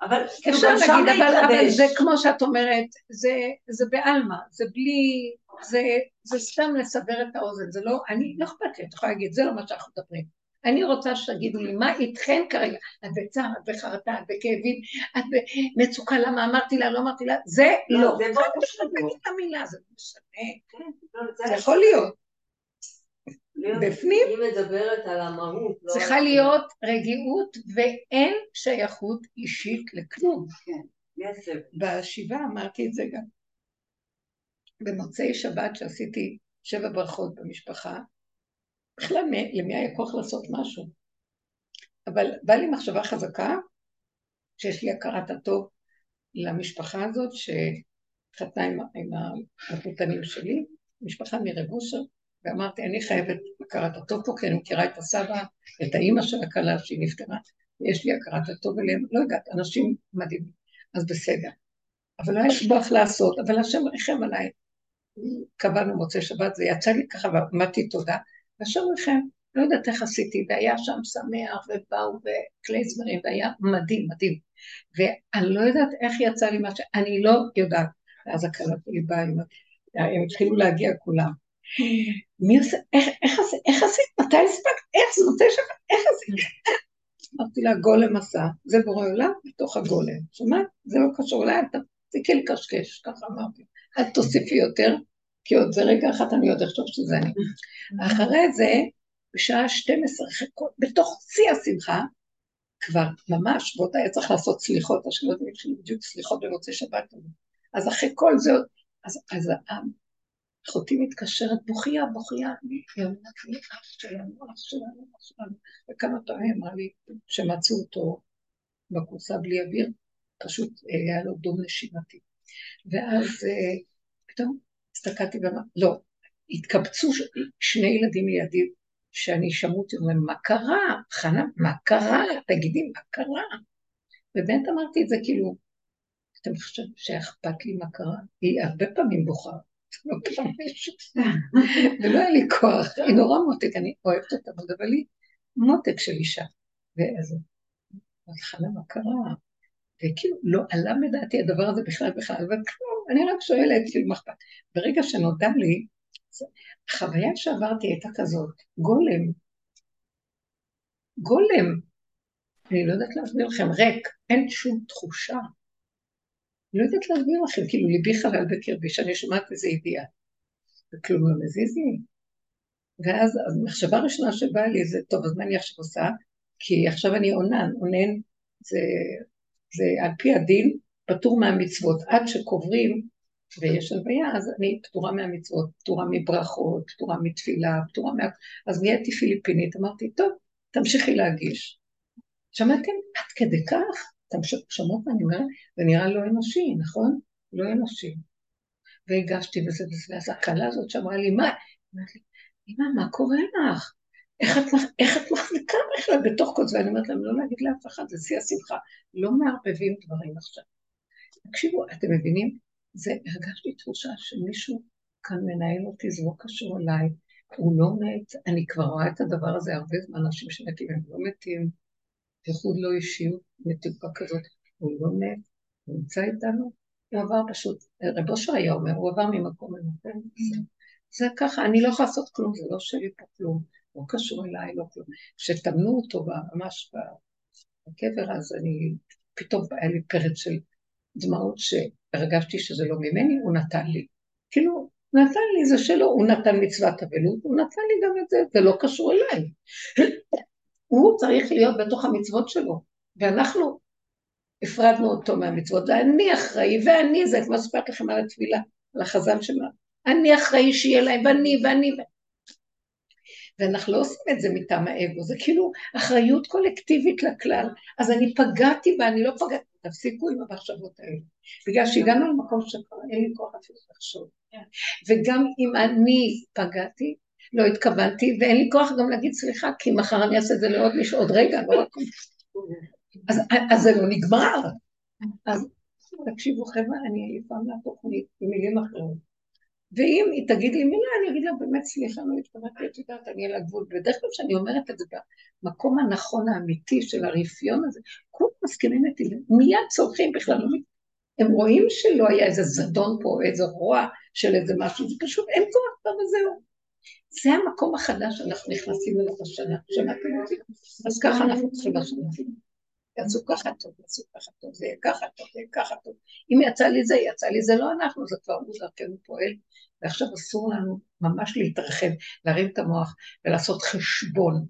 אבל כאילו גם שם להתחדש. אבל, אבל זה כמו שאת אומרת, זה, זה בעלמא, זה בלי, זה, זה סתם לסבר את האוזן, זה לא, אני, לא אכפת לי, את יכולה להגיד, זה לא מה שאנחנו מדברים. אני רוצה שתגידו לי, מה איתכן כרגע? את בצער, את בחרטה, את בכאבים, את במצוקה, למה אמרתי לה, לא אמרתי לה, זה לא. זה לא תגיד את המילה, זה משנה. כן, לא, זה יכול להיות. בפנים. היא מדברת על המהות. לא צריכה להיות רגיעות ואין שייכות אישית לכלום. כן, בשבעה אמרתי את זה גם. במוצאי שבת שעשיתי שבע ברכות במשפחה, בכלל למי היה כוח לעשות משהו? אבל בא לי מחשבה חזקה, שיש לי הכרת הטוב למשפחה הזאת, שחתנה עם, עם הפוטנים שלי, משפחה מרבושר, ואמרתי, אני חייבת הכרת הטוב פה, כי אני מכירה את הסבא, את האימא של הכלה שהיא נפטרה, ויש לי הכרת הטוב אליהם, לא יודעת, אנשים מדהימים, אז בסדר. אבל לא היה שבח לעשות, אבל השם ריחם עליי. קבענו מוצאי שבת, זה יצא לי ככה, ואמרתי תודה, והשם לכם, לא יודעת איך עשיתי, והיה שם שמח, ובאו וכלי זמרים, והיה מדהים, מדהים. ואני לא יודעת איך יצא לי מה ש... אני לא יודעת. ואז הכלה שלי באה, הם התחילו להגיע כולם. מי עושה, איך, איך, עשית, מתי הספקת, איך זה מוצא שבת, איך עשית? אמרתי לה, גולם עשה, זה בורא עולם בתוך הגולם. שומעת? זה לא קשור אליי, תפסיקי לקשקש, ככה אמרתי. אל תוסיפי יותר, כי עוד ברגע אחד אני עוד אחשוב שזה אני. אחרי זה, בשעה 12, בתוך שיא השמחה, כבר ממש, ועוד היה צריך לעשות סליחות, השאלות התחילו בדיוק סליחות במוצאי שבת. אז אחרי כל זה, אז, אז אחותי מתקשרת, בוכייה, בוכייה, היא אומרת לי, אח שלנו, אח שלנו, אח שלנו, וכמה פעמים אמרה לי שמצאו אותו בקורסה בלי אוויר, פשוט אה, היה לו דום נשימתי. ואז אה, פתאום הסתכלתי ואמרתי, לא, התקבצו שני ילדים לידי, שאני שמעתי, אומרים, מה קרה? חנה, מה קרה? תגידי, מה קרה? ובאמת אמרתי את זה כאילו, אתם חושבים שאכפת לי מה קרה? היא הרבה פעמים בוכה, לא ולא היה לי כוח, היא נורא מותק, אני אוהבת אותה, אבל היא מותק של אישה. ואז, חנה, מה קרה? וכאילו, לא עלה מדעתי הדבר הזה בכלל בכלל, אבל אני רק שואלת, כאילו, מה אכפת? ברגע שנודע לי, החוויה שעברתי הייתה כזאת, גולם. גולם. אני לא יודעת להסביר לכם, ריק, אין שום תחושה. אני לא יודעת להסביר לכם, כאילו ליבי חלל בקרבי, שאני שומעת איזה ידיעה. וכלום לא מזיז לי. ואז המחשבה הראשונה שבאה לי זה, טוב, אז מה אני עכשיו עושה? כי עכשיו אני עונן, עונן זה, זה על פי הדין פטור מהמצוות. עד שקוברים ויש הלוויה, אז אני פטורה מהמצוות, פטורה מברכות, פטורה מתפילה, פטורה מה... אז נהייתי פיליפינית, אמרתי, טוב, תמשיכי להגיש. שמעתם? עד כדי כך? אתם שמעות מה אני אומרת? זה נראה לא אנושי, נכון? לא אנושי. והגשתי וזה וזה, אז הכלה הזאת שאמרה לי, מה? אמרת לי, אמא, מה קורה לך? איך את מחזיקה בכלל בתוך כל זה? ואני אומרת להם, לא להגיד לאף אחד, זה שיא השמחה. לא מערבבים דברים עכשיו. תקשיבו, אתם מבינים? זה, הרגשתי תחושה שמישהו כאן מנהל אותי, זה לא קשור אליי, הוא לא מת, אני כבר רואה את הדבר הזה הרבה זמן, אנשים שמתים הם לא מתים, ייחוד לא אישיות, מתוקה כזאת, הוא לא מת, הוא נמצא איתנו, הוא עבר פשוט, רב אושר היה אומר, הוא עבר ממקום למקום. זה ככה, אני לא יכולה לעשות כלום, זה לא שלי פה כלום, לא קשור אליי, לא כלום. כשטמנו אותו ממש בקבר, אז אני, פתאום היה לי פרץ של דמעות שהרגשתי שזה לא ממני, הוא נתן לי. כאילו, נתן לי, זה שלו, הוא נתן מצוות אבלות, הוא נתן לי גם את זה, זה לא קשור אליי. הוא צריך להיות בתוך המצוות שלו, ואנחנו הפרדנו אותו מהמצוות, ואני אחראי, ואני, זה כמו סיפרת לכם על התפילה, על החזן שלה, אני אחראי שיהיה להם, ואני, ואני, ואנחנו לא עושים את זה מטעם האגו, זה כאילו אחריות קולקטיבית לכלל. אז אני פגעתי בה, אני לא פגעתי, תפסיקו עם המחשבות האלה. בגלל שהגענו למקום שכבר אין לי כוח אפילו לחשוב. וגם אם אני פגעתי, לא התכוונתי, ואין לי כוח גם להגיד סליחה, כי מחר אני אעשה את זה לעוד מישהו, עוד רגע, לא רק... אז, אז זה לא נגמר. אז תקשיבו חבר'ה, אני עייפה מהתוכנית, במילים אחרות. ואם היא תגיד לי מילה, אני אגיד לה באמת סליחה, לא התכוונתי, את יודעת, אני על הגבול. בדרך כלל כשאני אומרת את זה במקום הנכון האמיתי של הרפיון הזה, כולם מסכימים איתי, מיד צורכים בכלל, הם רואים שלא היה איזה זדון פה, איזה רוע של איזה משהו, זה פשוט אין כוח כבר וזהו. זה המקום החדש שאנחנו נכנסים אליו השנה, שמעתם אותי? אז ככה אנחנו צריכים לעשות. יעשו ככה טוב, יעשו ככה טוב, זה יהיה ככה טוב, זה יהיה ככה טוב. אם יצא לי זה, יצא לי זה לא אנחנו, זה כבר הוא דרכנו פועל. ועכשיו אסור לנו ממש להתרחב, להרים את המוח ולעשות חשבון.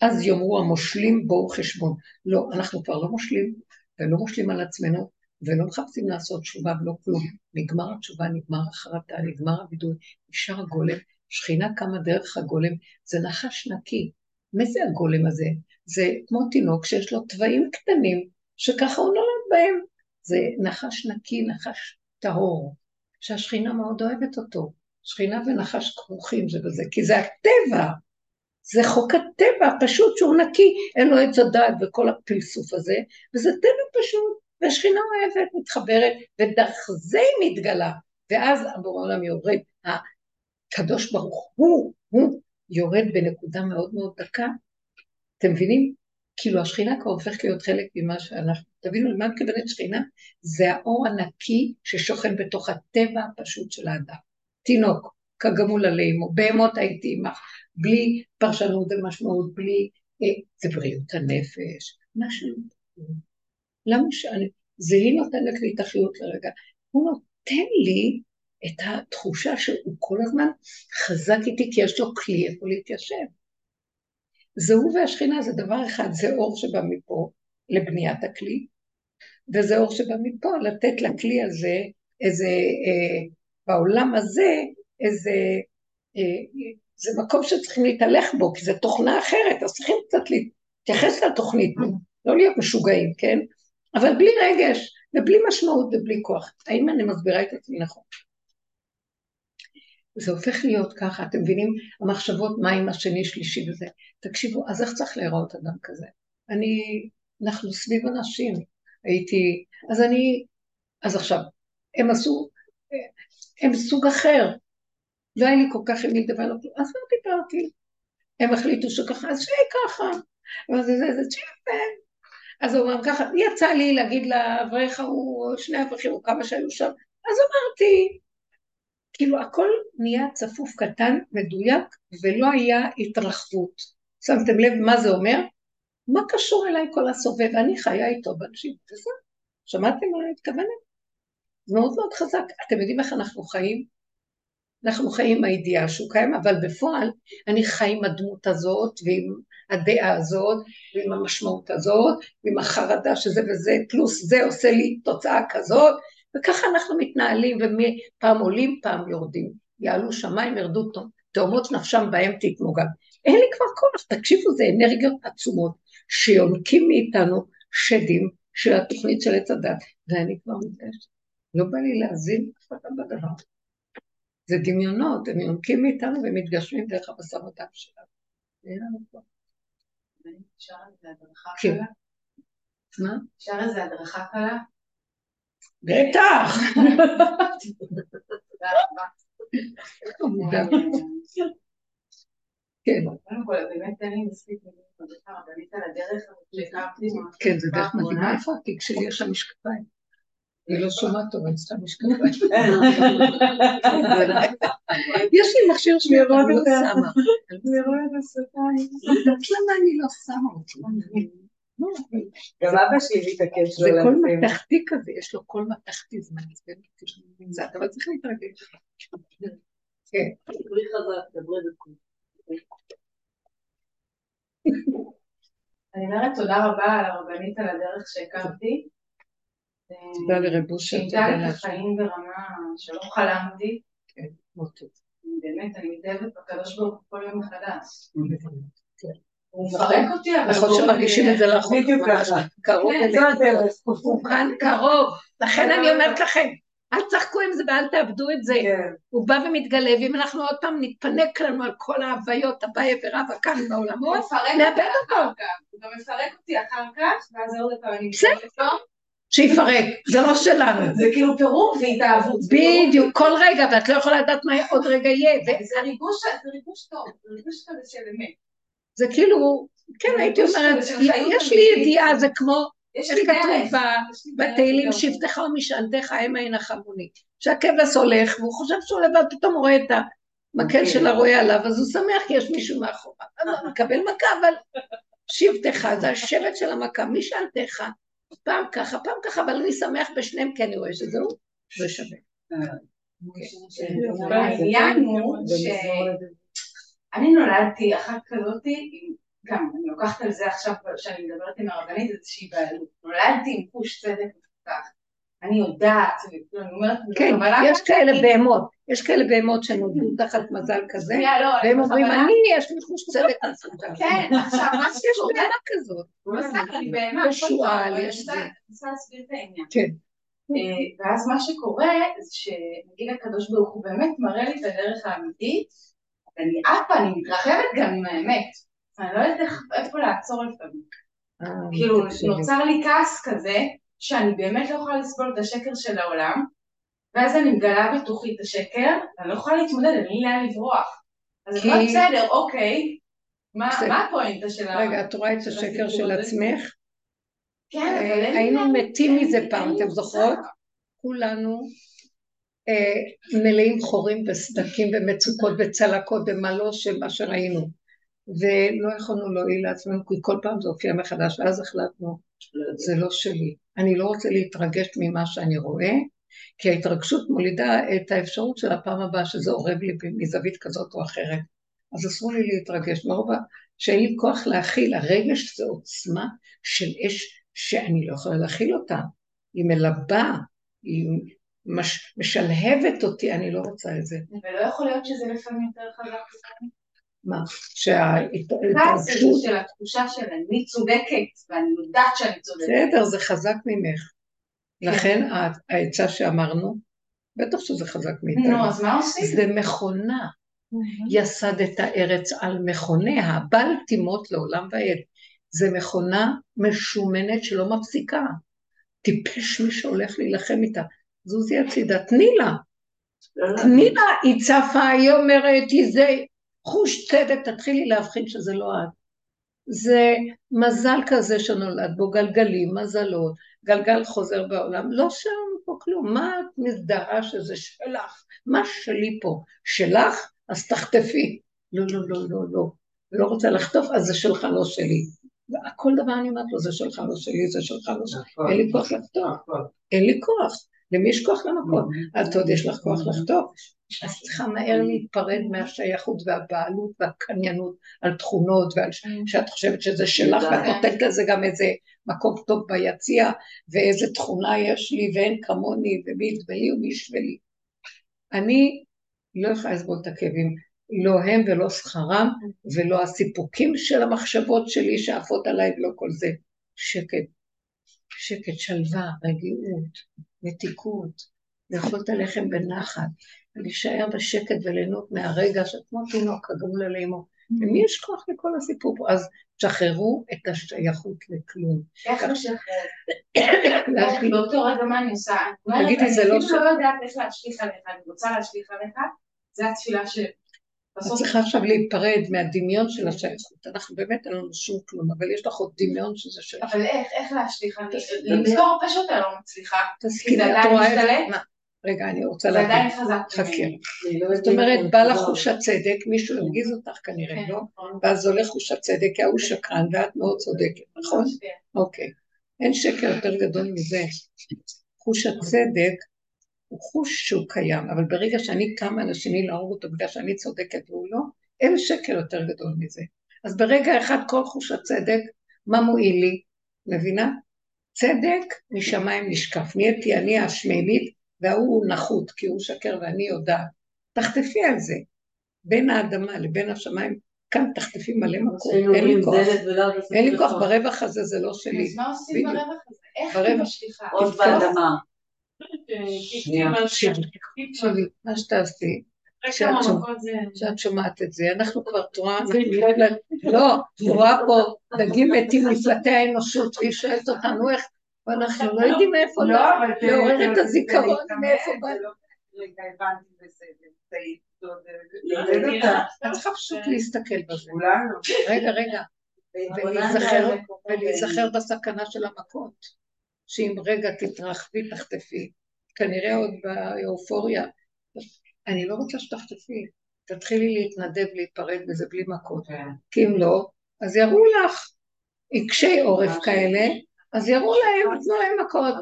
אז יאמרו המושלים בואו חשבון. לא, אנחנו כבר לא מושלים, ולא מושלים על עצמנו, ולא מחפשים לעשות תשובה ולא כלום. נגמר התשובה, נגמר החרטה, נגמר הבידוי, נשאר הגולם. שכינה קמה דרך הגולם, זה נחש נקי. מי זה הגולם הזה? זה כמו תינוק שיש לו תוואים קטנים, שככה הוא נולד בהם. זה נחש נקי, נחש טהור. שהשכינה מאוד אוהבת אותו. שכינה ונחש כרוכים זה בזה, כי זה הטבע, זה חוק הטבע פשוט שהוא נקי, אין לו עץ הדעת וכל הפלסוף הזה, וזה טבע פשוט, והשכינה אוהבת, מתחברת, ודרך זה היא מתגלה, ואז הבורא העולם יורד, הקדוש ברוך הוא, הוא יורד בנקודה מאוד מאוד דקה, אתם מבינים? כאילו השכינה כבר הופכת להיות חלק ממה שאנחנו, תבינו למה מתכוונת שכינה? זה האור הנקי ששוכן בתוך הטבע הפשוט של האדם. תינוק, כגמול עלימו, בהמות הייתי עמך, בלי פרשנות ומשמעות, בלי... אה, זה בריאות הנפש, משהו. למה שאני... זה היא נותנת לי את החיות לרגע. הוא נותן לי את התחושה שהוא כל הזמן חזק איתי, כי יש לו כלי איפה להתיישב. זה הוא והשכינה, זה דבר אחד, זה אור שבא מפה לבניית הכלי, וזה אור שבא מפה לתת לכלי הזה איזה, אה, בעולם הזה, איזה, אה, זה מקום שצריכים להתהלך בו, כי זו תוכנה אחרת, אז צריכים קצת להתייחס לתוכנית, לא להיות משוגעים, כן? אבל בלי רגש, ובלי משמעות ובלי כוח. האם אני מסבירה את עצמי נכון? זה הופך להיות ככה, אתם מבינים? המחשבות מה עם השני, שלישי וזה. תקשיבו, אז איך צריך להיראות אדם כזה? אני, אנחנו סביב אנשים, הייתי, אז אני, אז עכשיו, הם עשו, הם סוג אחר, לא היה לי כל כך עם מי לדבר, אז לא דיברתי. הם החליטו שככה, אז שיהיה ככה. ואז זה זה זה. אז הוא אמר ככה, יצא לי להגיד לאברך ההוא, שני אברכים או כמה שהיו שם, אז אמרתי, כאילו הכל נהיה צפוף קטן, מדויק, ולא היה התרחבות. שמתם לב מה זה אומר? מה קשור אליי כל הסובב? אני חיה איתו באנשים, וזהו. שמעתם מה אני מתכוונת? זה מאוד מאוד חזק. אתם יודעים איך אנחנו חיים? אנחנו חיים עם הידיעה שהוא קיים, אבל בפועל אני חי עם הדמות הזאת, ועם הדעה הזאת, ועם המשמעות הזאת, ועם החרדה שזה וזה, פלוס זה עושה לי תוצאה כזאת, וככה אנחנו מתנהלים, ופעם עולים, פעם יורדים. יעלו שמיים, ירדו תאומות נפשם בהם תתמוגג. אין לי כבר כוח, תקשיבו, זה אנרגיות עצומות שיונקים מאיתנו שדים של התוכנית של עץ הדת, ואני כבר מתגשת. לא בא לי להזין אף אחד בדבר. זה דמיונות, הם יונקים מאיתנו ומתגשמים דרך הבשר ודם שלנו. אין לנו כבר. אפשר איזה הדרכה כן. קלה? מה? אפשר איזה הדרכה קלה? בטח! כן, קודם כל, באמת אין לי מספיק רבנית על הדרך שהכרתי כן, זה דרך מדהימה. איפה התיק שלי? יש שם משקפיים. היא לא שומעת טוב, אני סתם משקפיים. יש לי מכשיר שאני לא שמה. למה אני לא שמה אותו? גם אבא שלי מתעקש זה לא קול לשים. מתכתי כזה, יש לו קול מתכתי, זה. זה- אבל צריך להתרגש. כן. דברי חזק, דברי בקול. אני אומרת תודה רבה על הרבנית על הדרך שהכרתי. תודה לרב אושר, שאיתה את. החיים ברמה שלא חלמתי. מוטו. באמת, אני מתאהבת בקדוש ברוך הוא כל יום מחדש. הוא מפרק אותי, אבל... נכון שמרגישים את זה לאחרונה. בדיוק ככה. קרוב כן, הדרך. הוא כאן קרוב. לכן אני אומרת לכם, אל תשחקו עם זה ואל תאבדו את זה. כן. הוא בא ומתגלה, ואם אנחנו עוד פעם נתפנק לנו על כל ההוויות, אביי ורבא כאן בעולמות, נאבד אותו. הוא גם מפרק אותי אחר כך, ואז עוד פעם אני בסדר. שיפרק, זה לא שלנו. זה כאילו פירוק והתאהבות. בדיוק, כל רגע, ואת לא יכולה לדעת מה עוד רגע יהיה. ו- זה ריגוש, זה ריגוש טוב, זה ריגוש כזה של אמת. זה כאילו, כן, הייתי אומרת, יש לי. ידיעה, זה כמו, יש לי כתוב בתהילים. שבטך ומשענתך המה ינחמוני. שהכבש הולך, והוא חושב שהוא לבד, פתאום הוא רואה את המקל של הרועה עליו, אז הוא שמח כי יש מישהו מאחוריו. הוא מקבל מכה, אבל שבטך, זה השבט של המכה, משענתך, פעם ככה, פעם ככה, אבל אני שמח בשניהם, כי אני רואה שזהו, זה שווה. העניין הוא שאני נולדתי אחת כזאתי, גם אני לוקחת על זה עכשיו שאני מדברת עם הרבנית איזושהי בעלות, נולדתי עם חוש צדק מפותח, אני יודעת, אני אומרת, כן, יש כאלה בהמות, יש כאלה בהמות שנולדו תחת מזל כזה, לא, אני והם אומרים, אני, יש לי חוש צדק מסודר. כן, עכשיו מה יש שקורה, בהמה כזאת. אני בהמה, יש שועל, יש אני זה. אני רוצה להסביר את העניין. כן. אה, ואז מה שקורה זה שנגיד הקדוש ברוך הוא באמת מראה לי את הדרך האמיתית, ואני עפה, אני מתרחבת גם עם האמת. אני לא יודעת איפה לעצור לפעמים. אה, כאילו תקשיבי. נוצר לי כעס כזה, שאני באמת לא יכולה לסבול את השקר של העולם, ואז אני מגלה בתוכי את השקר, ואני לא יכולה להתמודד, אין לי לאן לברוח. אז אני כי- אומרת, בסדר, אוקיי, מה בסדר. מה הפואנטה של ה... רגע, את רואה את השקר של? עצמך? כן, אבל אין לי היינו מתים מזה פעם, אתם. זוכרות? כולנו אה, מלאים חורים וסדקים ומצוקות וצלקות ומה לא מה שראינו. ולא יכולנו להועיל לעצמנו, כי כל פעם זה הופיע מחדש, ואז החלטנו, זה לא שלי. אני לא רוצה להתרגש ממה שאני רואה, כי ההתרגשות מולידה את האפשרות של הפעם הבאה שזה אורב לי מזווית כזאת או אחרת. אז אסור לי להתרגש, מרוב שאין לי כוח להכיל, הרגש זה עוצמה של אש שאני לא יכולה להכיל אותה. היא מלבה, היא מש, משלהבת אותי, אני לא רוצה את זה. ולא יכול להיות שזה לפעמים יותר חזק. מה? שההתרגשות, של התחושה של אני צודקת, ואני יודעת שאני צודקת. בסדר, זה חזק ממך. לכן ה- העצה שאמרנו, בטח שזה חזק מאיתנו. נו, אז מה עושים? זה מכונה. יסד את הארץ על מכוניה, בל תימות לעולם ועד. זה מכונה משומנת שלא מפסיקה. טיפש מי שהולך להילחם איתה. זוזי הצידה, תני לה. תני לה, היא צפה, היא אומרת, היא זה, חוש צדק, תתחילי להבחין שזה לא את. זה מזל כזה שנולד בו, גלגלים, מזלות, גלגל חוזר בעולם, לא שלנו פה כלום, מה את מזדהה שזה שלך? מה שלי פה? שלך? אז תחטפי. לא, לא, לא, לא, לא. לא רוצה לחטוף, אז זה שלך, לא שלי. כל דבר אני אומרת לו, זה שלך, לא שלי, זה שלך, לא שלי. אין לי כוח לחטוף, אין לי כוח. למי יש כוח למקום? את עוד יש לך כוח לחטוף. אז צריכה מהר להיפרד מהשייכות והבעלות והקניינות על תכונות ועל ש- שאת חושבת שזה שלך ואת נותנת לזה גם איזה מקום טוב ביציע ואיזה תכונה יש לי ואין כמוני ומי יתבלי ומי ישבלי. אני לא יכולה לסבול את הכאבים, לא הם ולא שכרם ולא הסיפוקים של המחשבות שלי שעפות עליי ולא כל זה. שקט, שקט, שלווה, רגיעות, מתיקות, לאכול את הלחם בנחת, ולהישאר בשקט וליהנות מהרגע שכמו תינוק הגמול לאמו. למי יש כוח לכל הסיפור פה? אז תשחררו את השייכות לכלום. איך לשחרר? באותו רגע מה אני עושה? תגידי, זה לא אני אפילו לא יודעת איך להשליך עליך, אני רוצה להשליך עליך, זו התפילה ש... את בסוף, צריכה עכשיו להיפרד מהדמיון של השייכות. אנחנו באמת אין לנו שום כלום, אבל יש לך עוד דמיון שזה שלך. אבל איך, איך להשליך? לזכור פשוט אני לא מצליחה. תסכימי, זה את עדיין רואה את משתלט? מה? רגע, אני רוצה זה עדיין להגיד. חזק. חכי. אני לא זאת אומרת, בא זה לך. חוש הצדק, מישהו הרגיז אותך כנראה, כן, לא? נכון. ואז עולה חוש הצדק, כי ההוא שקרן ואת מאוד צודקת, נכון? כן. אוקיי. אין שקר יותר גדול מזה. חוש הצדק הוא חוש שהוא קיים, אבל ברגע שאני קמה על השני להרוג אותו בגלל שאני צודקת והוא לא, אין שקר יותר גדול מזה. אז ברגע אחד כל חוש הצדק, מה מועיל לי? מבינה? צדק משמיים נשקף. נהייתי אני השמימית וההוא נחות כי הוא שקר ואני יודעת. תחטפי על זה. בין האדמה לבין השמיים, כאן תחטפי מלא מקום, אין לי כוח. אין לי כוח. ברווח הזה, זה לא שלי. אז מה עושים. ברווח הזה? איך. אני משליכה? עוד באדמה. שנייה. תקשיבי, מה שתעשי, כשאת שומעת- את זה, אנחנו כבר תרועה, לא, רואה פה דגים מתים מפלטי האנושות, והיא שואלת אותנו איך, ואנחנו לא יודעים מאיפה לא, אבל זה- לעורר את הזיכרון, מאיפה זה בא. לא- רגע, הבנתי בסדר. אותה. את צריכה פשוט להסתכל בזה. כולנו. רגע, רגע, ולהיזכר בסכנה של המכות, שאם רגע תתרחבי, תחטפי. כנראה עוד באופוריה. אני לא רוצה שתחטפי, תתחילי להתנדב להיפרד מזה בלי מכות. כי אם לא, אז יראו לך עיקשי עורף כאלה, אז יראו להם, יתנו להם מכות.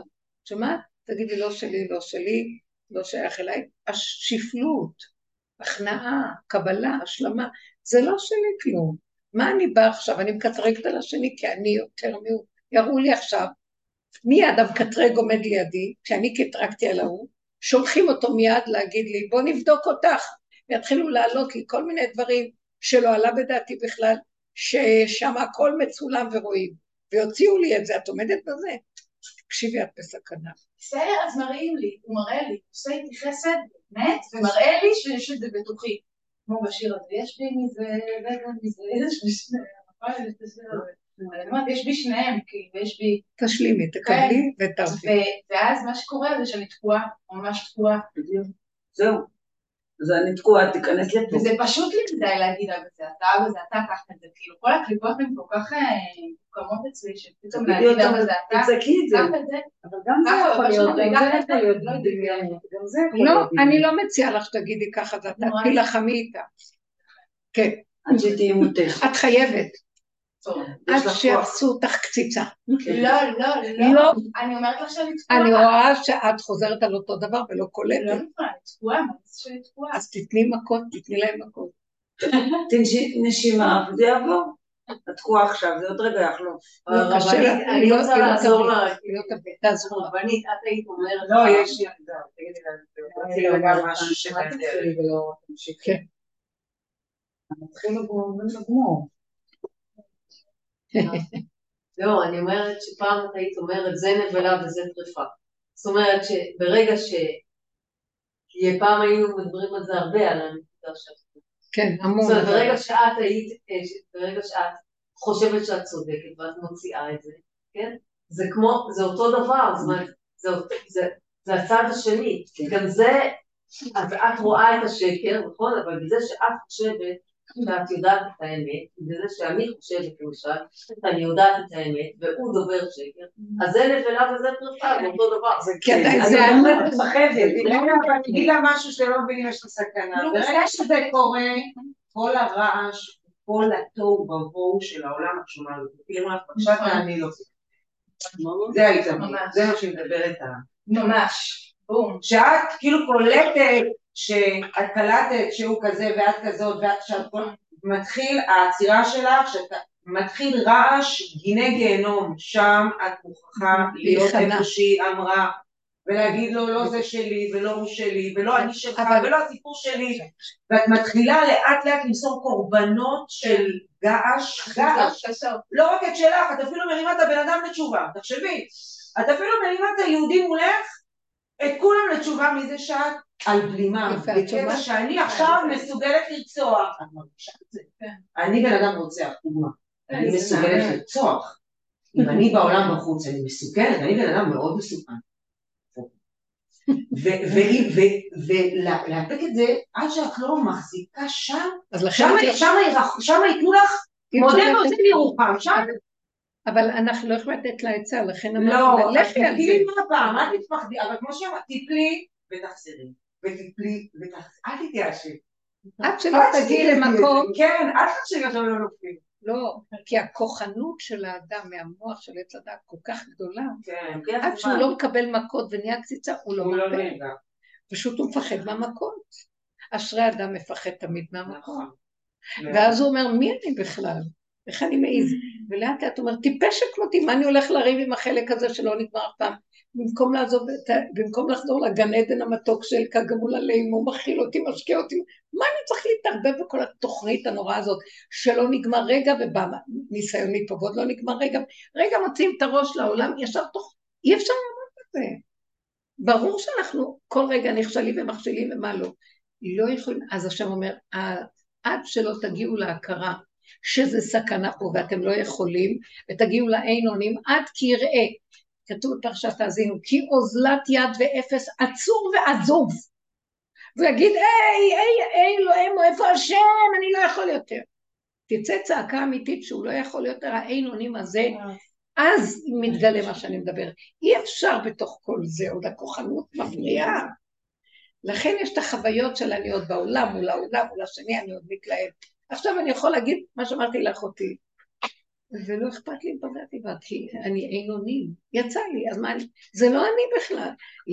שמעת? תגידי, לא שלי, לא שלי, לא שייך אליי. השפלות, הכנעה, קבלה, השלמה, זה לא שלי כלום. מה אני באה עכשיו? אני מקטרגת על השני כי אני יותר מיהו. יראו לי עכשיו, מיד המקטרג עומד לידי, כשאני קטרגתי על ההוא, שולחים אותו מיד להגיד לי, בוא נבדוק אותך. ויתחילו לעלות לי כל מיני דברים שלא עלה בדעתי בכלל, ששם הכל מצולם ורואים. ויוציאו לי את זה, את עומדת בזה? תקשיבי, את בסכנה. בסדר, אז מראים לי, הוא מראה לי, עושה איתי חסד, באמת, ומראה לי שיש את זה בתוכי. כמו בשיר הזה, יש בי מזה, מזה, יש בי אני אומרת, יש בי שניהם, כאילו, יש בי... תשלימי, תקבלי ותרפי. ואז מה שקורה זה שאני תקועה, ממש תקועה. זהו. אז אני תקועה, תיכנס לפה. וזה פשוט לי מדי להגיד, אבא זה אתה, אבא זה אתה, קח את זה, כאילו, כל הקליפות הן כל כך אה, מוקמות אצלי, שפתאום להגיד, אבא זה אתה, תצעקי את זה. אבל גם זה יכול אבל להיות, שלא גם זה יכול להיות לא דמיון. גם זה יכול לא, להיות אני. לא מציעה לך שתגידי ככה, זה אתה תילחמי איתה. כן, עד שתהיי מותך. את חייבת. עד. שיעשו אותך קציצה. לא, לא, לא. לא, אני אומרת לך שאני תקועה. אני רואה שאת חוזרת על אותו דבר ולא לא קולטת, תקועה, אני תקועה, מה זה שאני תקועה? אז תתני מכות, תתני להם מכות. תנשי נשימה, וזה יעבור. את תקועה עכשיו, זה עוד רגע יחלוף. לא, קשה לה, אני לא- רוצה לא לעזור לה. לא תעזרו לה. רבנית, את היית אומרת... לא, לה- יש ילדה. תגידי לה, רציתי לא יודעת, משהו. תתחילי ולא תמשיכי. כן. נתחיל לגמור. לא, אני אומרת שפעם את היית אומרת זה נבלה וזה טרפה. זאת אומרת שברגע ש... כי פעם היינו מדברים על זה הרבה, על הנקודה שאת... כן, המון. זאת אומרת, ברגע שאת היית, אה, ברגע שאת חושבת שאת צודקת ואת מוציאה את זה, כן? זה כמו, זה אותו דבר, זאת אומרת, זה, זה, זה הצד השני. גם זה, אז את רואה את השקר, נכון? אבל בזה שאת חושבת שאת יודעת את האמת, בזה שאני חושבת למשל, שאני יודעת את האמת, והוא דובר שקר, אז זה נבלה וזה טרפה, זה אותו דבר. זה אני אני. מפחדת. רגע, אבל אני אגיד לה משהו שאתם לא מבינים, יש לה סכנה. נו, ברגע שזה קורה, כל הרעש, כל התוהו ובוהו של העולם, את שומעת אותו. כאילו, עכשיו תעני לו. זה ההתאמן, ממש. זה מה שהיא מדברת עליו. ממש. בום. שאת כאילו קולטת שאת קלטת שהוא כזה ואת כזאת ואת שאת כל... מתחיל העצירה שלך, שאתה מתחיל רעש גיני גיהנום, שם את מוכרחה להיות. איפה שהיא אמרה ולהגיד לו לא זה שלי ולא הוא שלי ולא אני שלך אבל- ולא הסיפור שלי ואת מתחילה לאט לאט למסור קורבנות של געש, געש. לא רק את שלך, את אפילו מרימה את הבן אדם לתשובה, תחשבי, את אפילו מרימה את היהודי מולך, את כולם לתשובה מזה שאת על בלימה, בקטע? שאני עכשיו מסוגלת לרצוח, את מרגישה את זה, כן. אני בן אדם רוצח, דוגמה, אני מסוגלת. לרצוח, אם אני בעולם בחוץ, אני מסוכנת, אני בן אדם מאוד מסוכן, ולאפק את זה עד שאת לא מחזיקה שם. שם ייתנו לך מודה ועושים ירוחם, שם אבל אנחנו לא יכולים לתת לה עצה, לכן לא, אז לכי על זה. תתני מה פעם, אל תתפחדי, אבל כמו שאמרת, תתלי ותחזרי, ותחזרי, אל תתייאשי. עד שלא תגיעי. למקום, כן, אל תחשבי עכשיו לא נופלים. לא, כי הכוחנות של האדם מהמוח של עץ הדת כל כך גדולה, כן, עד שהוא לא מקבל מכות ונהיה קציצה, הוא לא הוא לא. נרגע. פשוט הוא מפחד מהמכות. אשרי אדם מפחד תמיד מהמכות. נכון. ואז הוא אומר, מי אני בכלל? איך אני מעז? ולאט לאט הוא אומר, טיפשת כמותי, מה אני הולך לריב עם החלק הזה שלא נגמר אף פעם? במקום לעזוב, במקום לחזור לגן עדן המתוק של כגמול עליהם, הוא מכיל אותי, משקיע אותי, מה אני צריך להתערבב בכל התוכנית הנוראה הזאת, שלא נגמר רגע ובא ניסיון ועוד לא נגמר רגע, רגע מוציאים את הראש לעולם, ישר תוך, אי אפשר לעמוד בזה. ברור שאנחנו כל רגע נכשלים ומכשילים ומה לא. לא יכולים, אז השם אומר, "ע- עד שלא תגיעו להכרה שזה סכנה פה ואתם לא יכולים, ותגיעו לעין אונים, עד כי יראה, כתוב בפרשת האזינו, כי אוזלת יד ואפס עצור ועזוב. והוא יגיד, היי, היי, היי, אלוהים, איפה השם, אני לא יכול יותר. תצא צעקה אמיתית שהוא לא יכול יותר, האין אונים הזה, אז מתגלה מה שאני מדבר. אי אפשר בתוך כל זה, עוד הכוחנות מפריעה. לכן יש את החוויות של אני עוד בעולם, מול העולם, מול השני, אני עוד מתלהב. עכשיו אני יכול להגיד מה שאמרתי לאחותי, ולא אכפת לי אם פגעתי בה, כי אני אין אונים. יצא לי, אז מה. זה לא אני בכלל.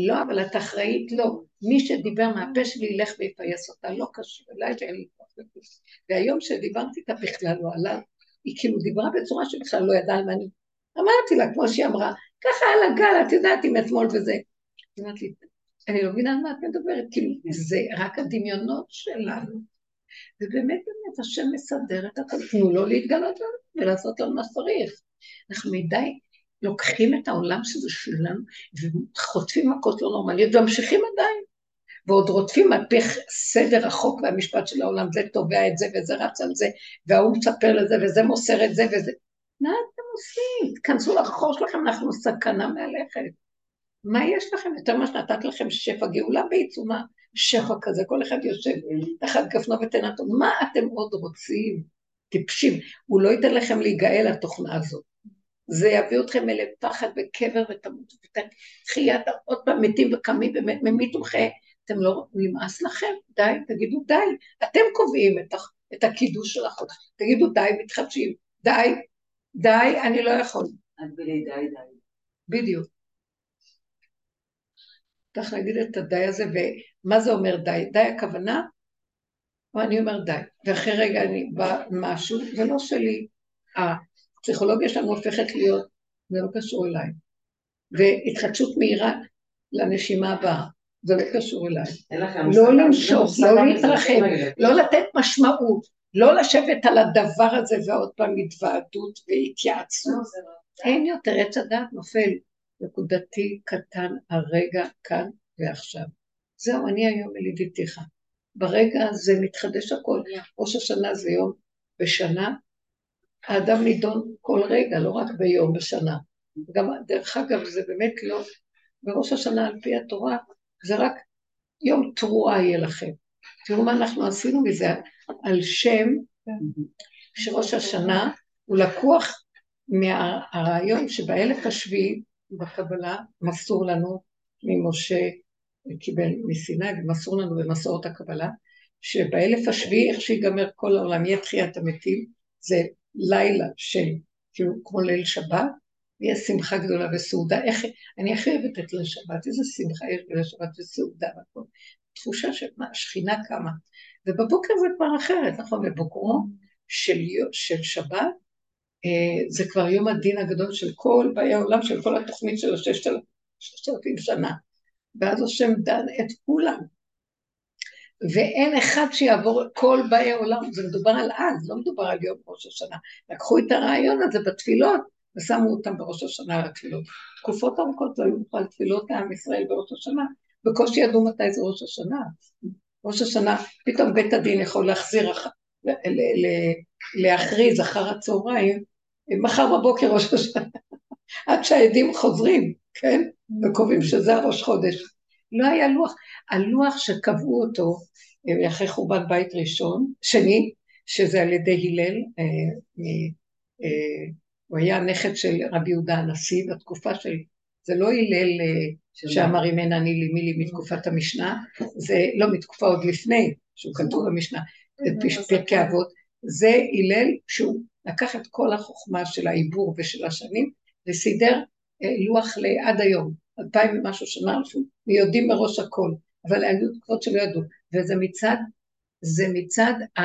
לא, אבל את אחראית, לא. מי שדיבר מהפה שלי ילך ויפייס אותה, לא קשור אליי ואין לי כוח לזה. והיום שדיברתי איתה בכלל לא עלה, היא כאילו דיברה בצורה שבכלל לא ידעה על מה אני... אמרתי לה, כמו שהיא אמרה, ככה על הגל, את יודעת, עם אתמול וזה. היא אמרת לי, אני לא מבינה על מה את מדברת, כאילו, זה רק הדמיונות שלנו. ובאמת באמת השם מסדר את הכל, תנו לו להתגלות לנו ולעשות לנו מה שצריך. אנחנו מדי לוקחים את העולם שזה שלנו וחוטפים מכות לא נורמליות וממשיכים עדיין. ועוד רודפים על פי סדר החוק והמשפט של העולם, זה תובע את זה וזה רץ על זה, וההוא מספר לזה וזה מוסר את זה וזה. מה אתם עושים? תכנסו לחור שלכם, אנחנו סכנה מהלכת. מה יש לכם? יותר מה שנתת לכם שפע גאולה בעיצומה, שפע כזה, כל אחד יושב תחת גפנו ותנתו, מה אתם עוד רוצים? טיפשים. הוא לא ייתן לכם להיגאל לתוכנה הזאת. זה יביא אתכם אלה פחד וקבר ותמות ותחיית עוד פעם מתים וקמים באמת ממית ומחיה. אתם לא, נמאס לכם? די, תגידו די. אתם קובעים את, את הקידוש של החודש. תגידו די, מתחדשים. די, די, אני לא יכול. עד בלי די די. בדיוק. צריך להגיד את הדי הזה, ומה זה אומר די? די הכוונה? או אני אומר די, ואחרי רגע אני בא משהו, זה לא שלי. הפסיכולוגיה שלנו הופכת להיות, זה לא קשור אליי. והתחדשות מהירה לנשימה הבאה, זה לא קשור אליי. לא. למשוך, לא להתרחב. לא לתת משמעות, לא לשבת על הדבר הזה ועוד פעם התוועדות והתייעצות. לא, לא. אין יותר, עץ הדעת נופל נקודתי, קטן, הרגע, כאן ועכשיו. זהו, אני היום ילידיתיך. ברגע הזה מתחדש הכל. ראש השנה זה יום בשנה, האדם נידון כל רגע, לא רק ביום בשנה. גם, דרך אגב, זה באמת לא, בראש השנה על פי התורה, זה רק יום תרועה יהיה לכם. תראו מה אנחנו עשינו מזה, על שם שראש השנה הוא לקוח מהרעיון שבאלף השביעי בקבלה מסור לנו ממשה קיבל מסיני ומסור לנו במסורת הקבלה שבאלף השביעי איך שיגמר כל העולם יהיה תחיית המתים זה לילה של כאילו כמו ליל שבת ויש שמחה גדולה וסעודה. איך אני הכי אוהבת את ליל שבת איזה שמחה יש בליל שבת וסעודה והכל. תחושה של מה קמה. ובבוקר זה כבר אחרת נכון? בבוקרו של, של שבת זה כבר יום הדין הגדול של כל באי העולם, של כל התוכנית של הששת אלפים שנה. ואז השם דן את כולם. ואין אחד שיעבור כל באי העולם, זה מדובר על אז, לא מדובר על יום ראש השנה. לקחו את הרעיון הזה בתפילות ושמו אותם בראש השנה על התפילות. תקופות ארוכות לא היו בכלל תפילות לעם ישראל בראש השנה, בקושי ידעו מתי זה ראש השנה. ראש השנה, פתאום בית הדין יכול להחזיר, להכריז אחר הצהריים, מחר בבוקר ראש השנה, עד שהעדים חוזרים, כן? וקובעים שזה הראש חודש. לא היה לוח. הלוח שקבעו אותו אה, אחרי חורבן בית ראשון, שני, שזה על ידי הלל, אה, אה, הוא היה נכד של רבי יהודה הנשיא בתקופה של, זה לא הלל שאמר אם אין אני לי מי לי מתקופת המשנה, זה לא מתקופה עוד לפני, שהוא כתוב במשנה, פרקי אבות, זה הלל שהוא לקח את כל החוכמה של העיבור ושל השנים וסידר לוח לעד היום, אלפיים ומשהו שנה, ויודעים מראש הכל, אבל היו תקופות שלא ידעו, וזה מצד, זה מצד, ה,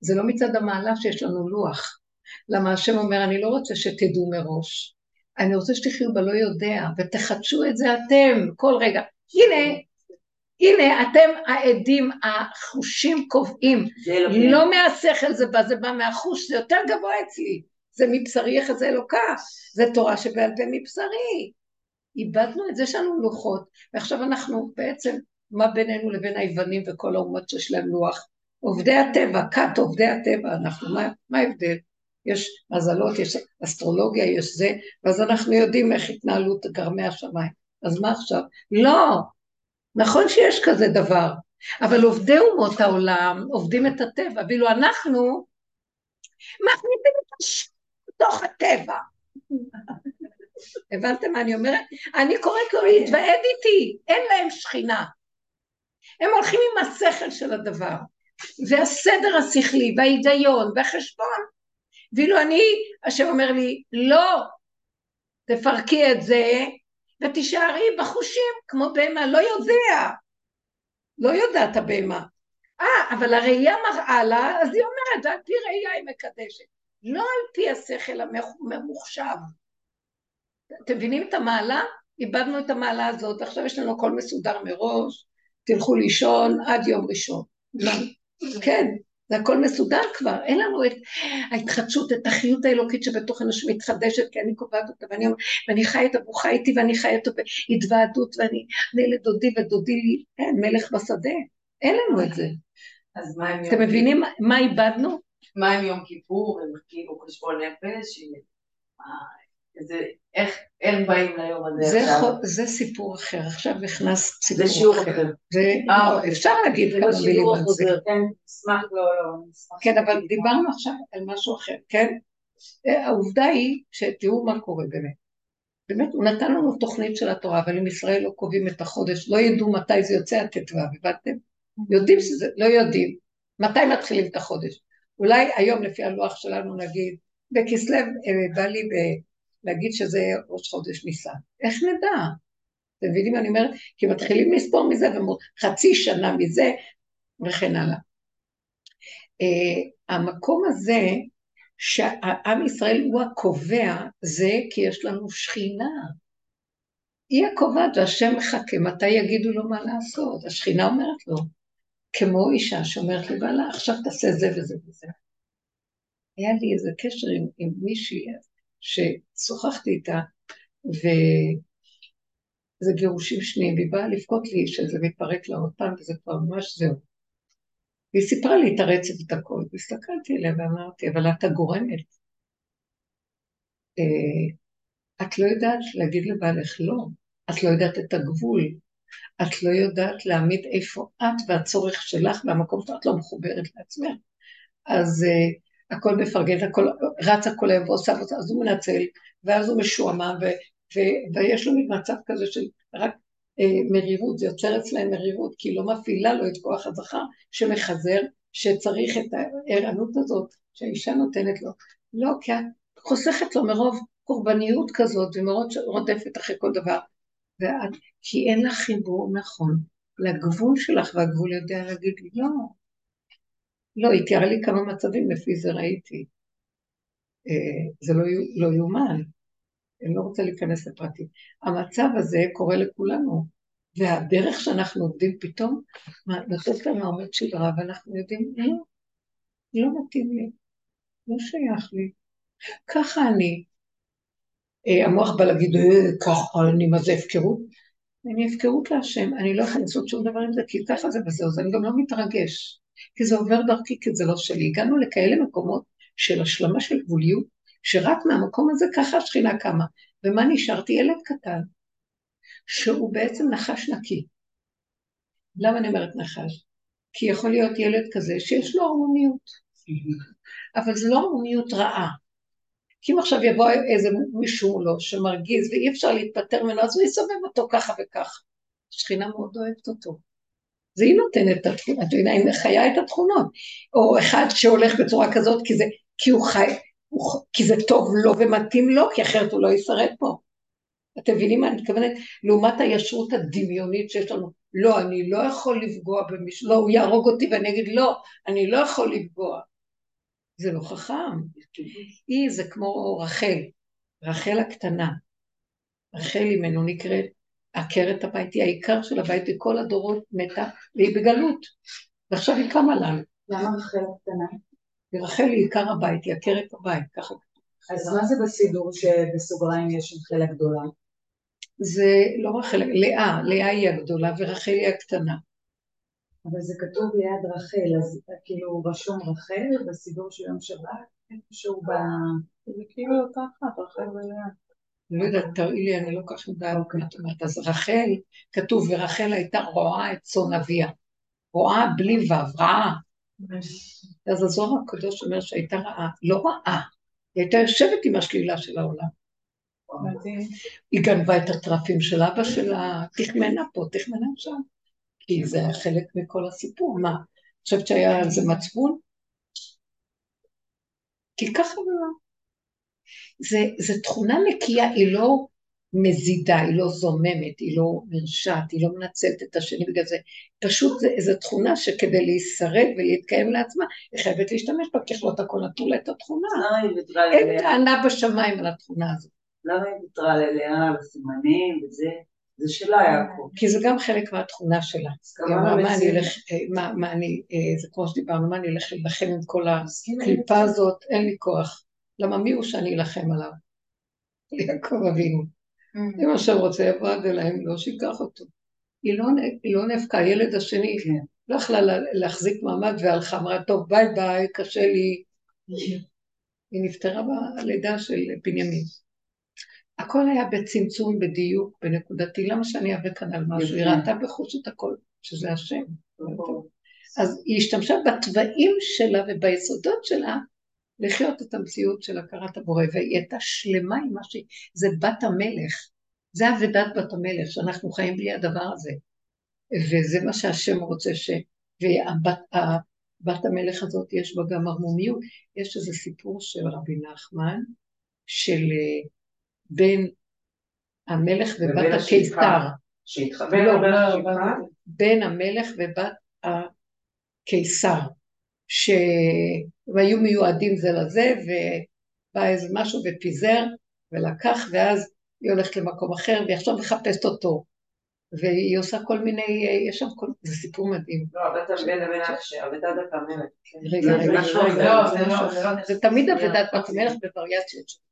זה לא מצד המעלה שיש לנו לוח. למה השם אומר, אני לא רוצה שתדעו מראש, אני רוצה שתחיו בלא יודע, ותחדשו את זה אתם, כל רגע. הנה, הנה, אתם העדים, החושים קובעים. לא מהשכל זה בא, זה בא מהחוש, זה יותר גבוה אצלי. זה מבשרי יחזה אלוקה, זה תורה שבעל פה מבשרי. איבדנו את זה יש לנו לוחות, ועכשיו אנחנו בעצם, מה בינינו לבין היוונים וכל האומות שיש להם לוח? עובדי הטבע, כת עובדי הטבע, אנחנו, מה, מה ההבדל? יש מזלות, יש אסטרולוגיה, יש זה, ואז אנחנו יודעים איך התנהלות גרמי השמיים. אז מה עכשיו? לא, נכון שיש כזה דבר, אבל עובדי אומות העולם עובדים את הטבע, ואילו אנחנו מכניסים את השם בתוך הטבע. הבנתם מה אני אומרת? אני קוראת לו להתוועד איתי, אין להם שכינה. הם הולכים עם השכל של הדבר, והסדר השכלי, וההיגיון, והחשבון, ואילו אני, השם אומר לי, לא, תפרקי את זה, ותישארי בחושים כמו בהמה, לא יודע, לא יודעת הבהמה. אה, אבל הראייה מראה לה, אז היא אומרת, על פי ראייה היא מקדשת. לא על פי השכל הממוחשב. אתם מבינים את המעלה? איבדנו את המעלה הזאת, עכשיו יש לנו הכל מסודר מראש, תלכו לישון עד יום ראשון. כן, זה הכל מסודר כבר, אין לנו את ההתחדשות, את החיות האלוקית שבתוך אנשים מתחדשת, כי אני קובעת אותה, ואני, ואני חי את אבו חי איתי, ואני חי אותו בהתוועדות, ואני אני לדודי ודודי לי, אין, מלך בשדה, אין לנו את זה. אז מה עם יום אתם מבינים מה איבדנו? מה עם יום כיפור, הם כאילו חשבון נפש, זה, איך, איך באים ליום הזה זה עכשיו? זה סיפור אחר, עכשיו נכנס סיפור אחר. זה שיעור אחר. זה, אה, לא, אפשר להגיד כמה מילים על זה. כן, נשמח לא, לא, נשמח. כן, אבל דיברנו עכשיו על משהו אחר, כן? אה, העובדה היא שתראו מה קורה באמת. באמת, הוא נתן לנו תוכנית של התורה, אבל אם ישראל לא קובעים את החודש, לא ידעו מתי זה יוצא הט"ו, הבנתם? יודעים שזה, לא יודעים. מתי מתחילים את החודש? אולי היום לפי הלוח שלנו נגיד, בכסלו אה, בא לי להגיד שזה ראש חודש ניסן. איך נדע? אתם מבינים מה אני אומרת? כי מתחילים לספור מזה חצי שנה מזה וכן הלאה. Uh, המקום הזה שהעם ישראל הוא הקובע זה כי יש לנו שכינה. היא הקובעת והשם מחכה מתי יגידו לו מה לעשות. השכינה אומרת לו, כמו אישה שאומרת לבעלה עכשיו תעשה זה וזה וזה. היה לי איזה קשר עם, עם מישהי ששוחחתי איתה, וזה גירושים שניים, והיא באה לבכות לי שזה מתפרק לה עוד פעם, וזה כבר ממש זהו. והיא סיפרה לי את הרצף את הכל, והסתכלתי עליה ואמרתי, אבל את הגורמת. אה, את לא יודעת להגיד לבעלך לא, את לא יודעת את הגבול, את לא יודעת להעמיד איפה את והצורך שלך והמקום שאת לא מחוברת לעצמך. אז uh, הכל מפרגן, הכל רץ הכל היום ועושה ועושה, אז הוא מנצל, ואז הוא משועמם, ויש לו מין מצב כזה של רק אה, מרירות, זה יוצר אצלהם מרירות, כי היא לא מפעילה לו את כוח הזכר שמחזר, שצריך את הערנות הזאת שהאישה נותנת לו. לא, כי את חוסכת לו מרוב קורבניות כזאת, ומרוב רודפת אחרי כל דבר. ואת, כי אין לך חיבור נכון לגבול שלך, והגבול יודע להגיד לי, לא, לא, היא תיארה לי כמה מצבים, לפי זה ראיתי. אה, זה לא, לא יאומן, אני לא רוצה להיכנס לפרטים. המצב הזה קורה לכולנו, והדרך שאנחנו עובדים פתאום, לתת לנו עומד שדרה, ואנחנו יודעים, לא, לא מתאים לי, לא שייך לי, ככה אני. אה, המוח בא להגיד, אה, ככה אני, מה זה הפקרות? אני הפקרות להשם, אני לא יכולה לעשות שום דבר עם זה, כי ככה זה וזהו, אז אני גם לא מתרגש. כי זה עובר דרכי, כי זה לא שלי. הגענו לכאלה מקומות של השלמה של גבוליות, שרק מהמקום הזה ככה השכינה קמה. ומה נשארתי? ילד קטן, שהוא בעצם נחש נקי. למה אני אומרת נחש? כי יכול להיות ילד כזה שיש לו הרמוניות, אבל זו לא הרמוניות רעה. כי אם עכשיו יבוא איזה מישהו לו שמרגיז ואי אפשר להתפטר ממנו, אז הוא יסובב אותו ככה וככה. השכינה מאוד אוהבת אותו. זה היא נותנת את התכונות, את מבינה, היא חיה את התכונות. או אחד שהולך בצורה כזאת כי זה, כי הוא חי, הוא, כי זה טוב לו ומתאים לו, כי אחרת הוא לא ישרד פה. אתם מבינים מה אני מתכוונת? לעומת הישרות הדמיונית שיש לנו, לא, אני לא יכול לפגוע במישהו, לא, הוא יהרוג אותי ואני אגיד, לא, אני לא יכול לפגוע. זה לא חכם. היא זה כמו רחל, רחל הקטנה. רחל אימנו נקראת עקרת הבית, היא העיקר של הבית, וכל הדורות מתה, והיא בגלות. ועכשיו היא קמה לנו. למה רחל הקטנה? ורחל היא עיקר הבית, היא עקרת הבית, ככה. אז מה זה בסידור שבסוגריים יש רחל הגדולה? זה לא רחל, לאה, לאה היא הגדולה ורחל היא הקטנה. אבל זה כתוב ליד רחל, אז כאילו רשום רחל בסידור של יום שבת, איפשהו ב... זה כאילו אותה אחת, רחל ולאה. לא יודעת, תראי לי, אני לא כל כך יודעת מה את אומרת. אז רחל, כתוב, ורחל הייתה רואה את צאן אביה. רואה בלי וו, רעה. אז הזוהר הקדוש אומר שהייתה רעה, לא רעה, היא הייתה יושבת עם השלילה של העולם. היא גנבה את הטרפים של אבא שלה, תכמנה פה, תכמנה שם. כי זה היה חלק מכל הסיפור. מה, חושבת שהיה על זה מצפון? כי ככה לא. זה, זה תכונה נקייה, היא לא מזידה, היא לא זוממת, היא לא מרשעת, היא לא מנצלת את השני בגלל זה. פשוט זו תכונה שכדי להישרד ולהתקיים לעצמה, היא חייבת להשתמש בה, ככלות הכל נתנו לה את התכונה. אין טענה בשמיים על התכונה הזאת. למה היא ויתרה ללאה, על הסימנים וזה? זה שלה יעקב. כי זה גם חלק מהתכונה שלה. היא אמרה, מה אני אלך, מה, מה אני, זה כמו שדיברנו, מה אני אלך להילחם עם כל הקליפה הזאת, אין לי כוח. למה מי הוא שאני אלחם עליו? יעקב אבינו. אם השם רוצה יבוא עד אליי, אם לא שיקח אותו. היא לא, היא לא נאבקה, הילד השני לא יכלה להחזיק מעמד והלכה, אמרה, טוב, ביי ביי, קשה לי. היא נפטרה בלידה של בנימין. הכל היה בצמצום, בדיוק, בנקודתי. למה שאני אאבק כאן על משהו? היא ראתה בחוש את הכל, שזה השם. אז היא השתמשה בתוואים שלה וביסודות שלה לחיות את המציאות של הכרת הבורא, והיא הייתה שלמה עם מה שהיא, זה בת המלך, זה אבדת בת המלך, שאנחנו חיים בלי הדבר הזה. וזה מה שהשם רוצה ש... ובת המלך הזאת יש בה גם הרמומיות. יש איזה סיפור של רבי נחמן, של בין המלך ובת הקיסר. שהתחבר בין המלך ובת הקיסר, שהיו מיועדים זה לזה, ובא איזה משהו ופיזר ולקח, ואז היא הולכת למקום אחר, והיא עכשיו מחפשת אותו. והיא עושה כל מיני, יש שם כל, זה סיפור מדהים. לא, אבדת בן המלך, אבדת בת המלך. רגע, רגע, זה תמיד אבדת בת המלך בווריאציות שלו.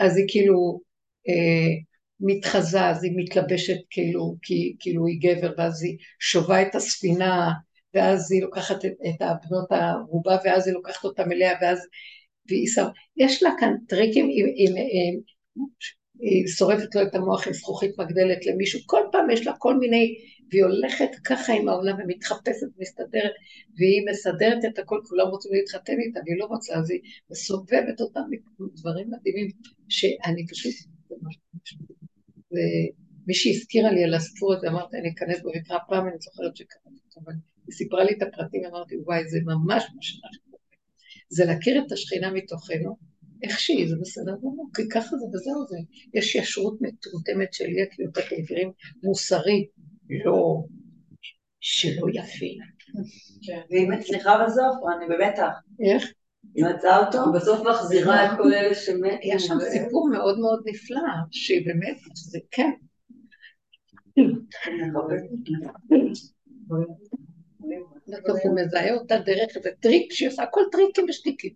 אז היא כאילו אה, מתחזה, אז היא מתלבשת כאילו, כאילו היא גבר, ואז היא שובה את הספינה, ואז היא לוקחת את, את הבנות הערובה, ואז היא לוקחת אותם אליה, ואז... והיא שם... יש לה כאן טריקים, היא, היא, היא, היא שורפת לו את המוח עם זכוכית מגדלת למישהו, כל פעם יש לה כל מיני, והיא הולכת ככה עם העולם ומתחפשת ומסתדרת, והיא מסדרת את הכל, כולם רוצים להתחתן איתה, והיא לא רוצה, אז היא מסובבת אותם דברים מדהימים, שאני פשוט... ומישהי הזכירה לי על הסיפור הזה, אמרתי, אני אכנס בו ויקרא פעם, אני זוכרת שקראתי אותו, אבל היא סיפרה לי את הפרטים, אמרתי, וואי, זה ממש מה שאנחנו זה להכיר את השכינה מתוכנו, איך שהיא, זה בסדר גמור, כי ככה זה וזהו זה. יש ישרות מטומטמת של יקיות העברים מוסרי, לא, שלא יפה. והיא מצליחה בסוף, אני במתח. איך? היא מצאה אותו? בסוף מחזירה את כל אלה שמתו. היה שם סיפור מאוד מאוד נפלא, שהיא באמת, זה כן. בסוף הוא מזהה אותה דרך איזה טריק, שהיא עושה הכל טריקים ושטיקים.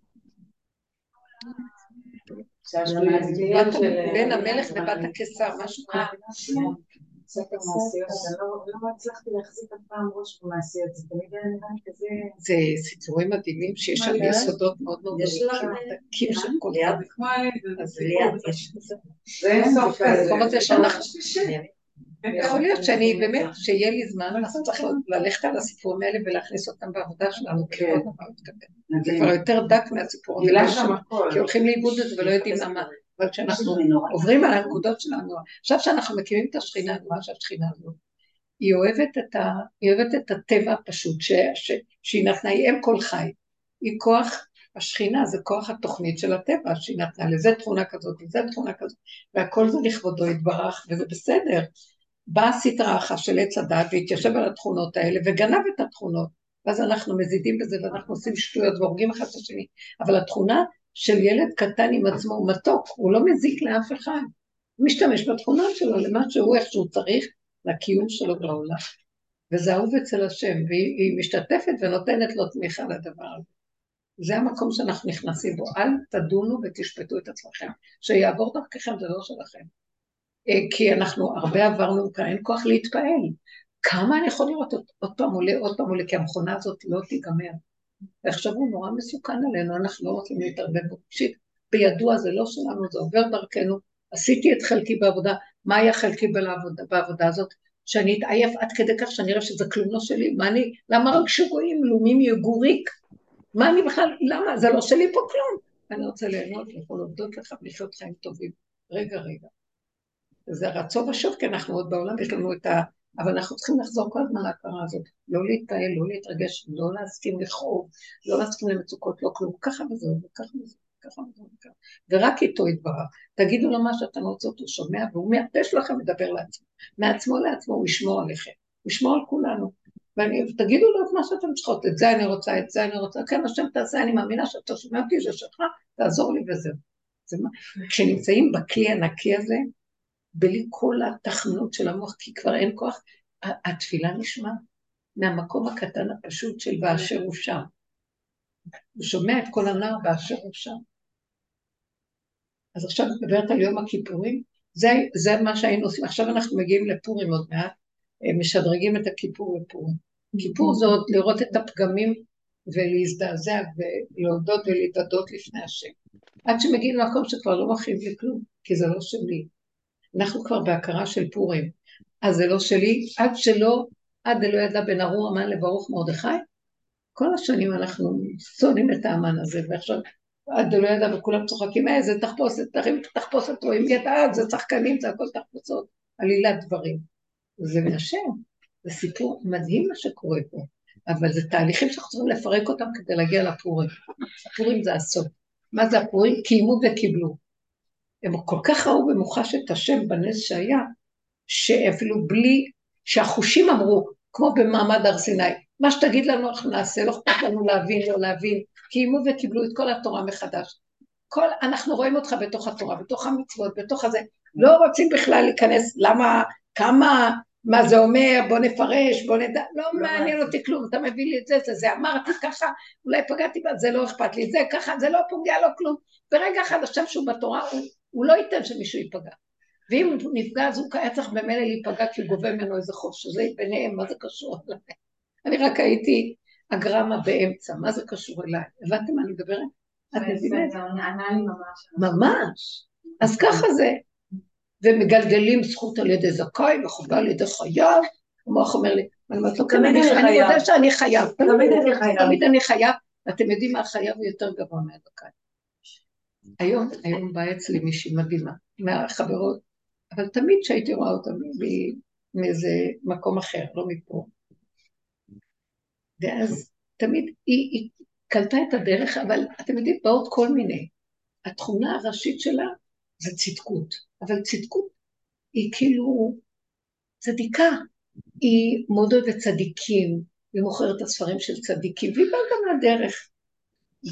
בין המלך ובת הקיסר, משהו כזה. ספר מעשיות, אני לא הצלחתי להחזיק אף פעם ראש במעשיות, זה תמיד היה נראה לי כזה... זה סיפורים מדהימים שיש שם יסודות מאוד מאוד עמוקים של כל אחד. זה אין סוף כזה. יכול להיות שאני באמת, שיהיה לי זמן, צריך ללכת על הסיפורים האלה ולהכניס אותם בעבודה שלנו, כי עוד דבר מתקדם. זה כבר יותר דק מהסיפור. כי הולכים לאיבוד את זה ולא יודעים למה. אבל כשאנחנו עוברים על הנקודות שלנו, עכשיו שאנחנו מקימים את השכינה, מה שהשכינה הזאת, היא אוהבת את, ה, היא אוהבת את הטבע הפשוט ש, ש, שהיא נתנה, היא אם כל חי. היא כוח, השכינה זה כוח התוכנית של הטבע שהיא נתנה, לזה תכונה כזאת, לזה תכונה כזאת, והכל זה לכבודו יתברך, וזה בסדר. בא הסטרא אחא של עץ הדת והתיישב על התכונות האלה וגנב את התכונות, ואז אנחנו מזידים בזה ואנחנו עושים שטויות והורגים אחד את השני, אבל התכונה של ילד קטן עם עצמו הוא מתוק, הוא לא מזיק לאף אחד, הוא משתמש בתכונות שלו למה שהוא איך שהוא צריך לקיום שלו בעולם. וזה אהוב אצל השם, והיא היא משתתפת ונותנת לו תמיכה לדבר הזה. זה המקום שאנחנו נכנסים בו, אל תדונו ותשפטו את עצמכם, שיעבור דרככם זה לא שלכם. אה, כי אנחנו הרבה עברנו כאן, אין כוח להתפעל. כמה אני יכול לראות עוד, פעם עולה, עוד פעם עולה, כי המכונה הזאת לא תיגמר. ועכשיו הוא נורא מסוכן עלינו, אנחנו לא רוצים להתערבב בו. אישית, בידוע זה לא שלנו, זה עובר דרכנו. עשיתי את חלקי בעבודה, מה היה חלקי בעבודה, בעבודה הזאת? שאני אתעייף עד כדי כך שאני אראה שזה כלום לא שלי, מה אני, למה רק שרואים לומים יגוריק? מה אני בכלל, למה? זה לא שלי פה כלום. אני רוצה ליהנות, יכול להודות לך ולחיות חיים טובים. רגע, רגע. זה הרצון ושוב, כי אנחנו עוד בעולם, יש לנו את ה... אבל אנחנו צריכים לחזור כל הזמן להכרה הזאת. לא להתפעל, לא להתרגש, לא להסכים לכאוב, לא להסכים למצוקות, לא כלום. ככה וזהו, וככה וזהו, וככה וזהו, וככה. ורק איתו יתברך. תגידו לו מה שאתם רוצות, הוא שומע, והוא מהפה שלכם מדבר לעצמו. מעצמו לעצמו הוא ישמור עליכם. הוא ישמור על כולנו. ואני, תגידו לו את מה שאתם צריכות, את זה אני רוצה, את זה אני רוצה, כן, השם תעשה, אני מאמינה שאתה שומע אותי, זה שלך, תעזור לי וזהו. כשנמצאים בכלי הנקי הזה, בלי כל התחמנות של המוח, כי כבר אין כוח, התפילה נשמע מהמקום הקטן הפשוט של באשר הוא שם. הוא שומע את כל הנער באשר הוא שם. אז עכשיו את מדברת על יום הכיפורים, זה, זה מה שהיינו עושים, עכשיו אנחנו מגיעים לפורים עוד מעט, אה, משדרגים את הכיפור לפורים. כיפור זה עוד לראות את הפגמים ולהזדעזע ולהודות ולהתוודות לפני השם. עד שמגיעים למקום שכבר לא מכאיב לי כלום, כי זה לא שלי. אנחנו כבר בהכרה של פורים. אז זה לא שלי, עד שלא, עד דלא ידע בן ארור המן לברוך מרדכי, כל השנים אנחנו שונאים את האמן הזה, ועכשיו עד דלא ידע וכולם צוחקים, אה, זה תחפושת, תרים את התחפושת, רואים ידעת, זה צחקנים, זה הכל תחפושות, עלילת דברים. זה מהשם, זה סיפור מדהים מה שקורה פה, אבל זה תהליכים שאנחנו צריכים לפרק אותם כדי להגיע לפורים. הפורים זה הסוף. מה זה הפורים? קיימו וקיבלו. הם כל כך ראו במוחש את השם בנס שהיה, שאפילו בלי, שהחושים אמרו, כמו במעמד הר סיני, מה שתגיד לנו אנחנו נעשה, לא אכפת לנו להבין, לא להבין, קיימו וקיבלו את כל התורה מחדש. כל, אנחנו רואים אותך בתוך התורה, בתוך המצוות, בתוך הזה, לא רוצים בכלל להיכנס, למה, כמה, מה זה אומר, בוא נפרש, בוא נדע, לא מעניין אותי כלום, אתה מביא לי את זה, זה, זה, אמרתי ככה, אולי פגעתי בה, זה לא אכפת לי, זה ככה, זה לא פוגע לו כלום. ברגע אחד השם שהוא בתורה, הוא, הוא לא ייתן שמישהו ייפגע. ואם הוא נפגע, אז הוא היה צריך במילא להיפגע כי הוא גובה ממנו איזה חוב, שזה ביניהם, מה זה קשור אליי? אני רק הייתי הגרמה באמצע, מה זה קשור אליי? הבנתם מה אני מדברת? את מבינה? זה ענה לי ממש. ממש. אז ככה זה. ומגלגלים זכות על ידי זכאי וחובה על ידי חייב. המוח אומר לי, אני אומרת לו, תמיד אני חייב. יודע שאני חייב. תמיד אני חייב. תמיד אני חייב. ואתם יודעים מה החייב הוא יותר גבוה מהזכאי. היום, היום באה אצלי מישהי מדהימה, מהחברות, אבל תמיד כשהייתי רואה אותה מאיזה מקום אחר, לא מפה. ואז תמיד היא, היא קלטה את הדרך, אבל אתם יודעים, באות כל מיני. התכונה הראשית שלה זה צדקות, אבל צדקות היא כאילו צדיקה, היא מודדת צדיקים, היא מוכרת את הספרים של צדיקים, והיא באה גם לדרך.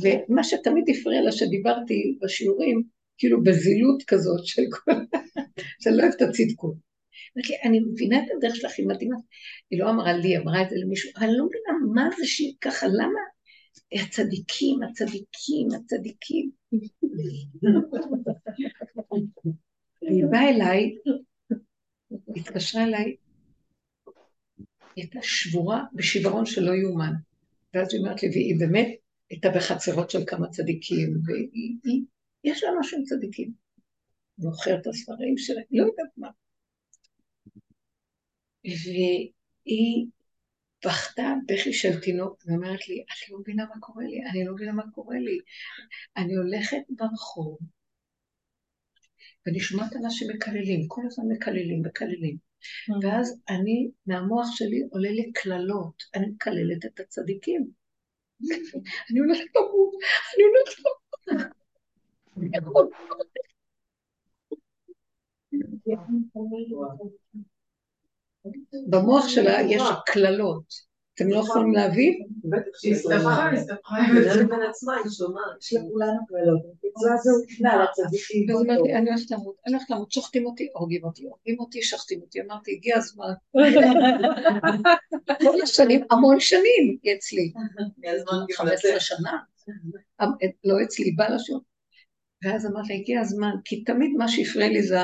ומה שתמיד הפריע לה שדיברתי בשיעורים, כאילו בזילות כזאת של כל... שאני לא אוהבת את הצדקות. אמרתי לי, אני מבינה את הדרך שלך, היא מדהימה. היא לא אמרה לי, אמרה את זה למישהו, אני לא מבינה מה זה שהיא ככה, למה הצדיקים, הצדיקים, הצדיקים. היא באה אליי, התקשרה אליי, היא הייתה שבורה בשיוורון שלא יאומן. ואז היא אומרת לי, והיא באמת הייתה בחצרות של כמה צדיקים, והיא, היא, יש לה משהו עם צדיקים. מוכרת את הספרים שלה, לא יודעת מה. והיא בכתה בכי של תינוק, ואומרת לי, את לא מבינה מה קורה לי, אני לא מבינה מה קורה לי. אני הולכת ברחוב, ואני שומעת אנשים מקללים, כל הזמן מקללים, מקללים. ואז אני, מהמוח שלי עולה לי קללות, אני מקללת את הצדיקים. אני הולכת למות, אני הולכת למות. במוח שלה יש קללות. אתם לא יכולים להבין? הסתבכה, הסתבכה. בין עצמה, היא שומעת. יש לכולנו קללות. לצדיקים. ואז אמרתי, אני הולכת למות, אני הולכת למות, שוחטים אותי, הורגים אותי, הורגים אותי, שוחטים אותי. אמרתי, הגיע הזמן. כל השנים, המון שנים היא אצלי. 15 שנה. לא אצלי, בא לשון. ואז אמרתי, הגיע הזמן, כי תמיד מה שהפריע לי זה,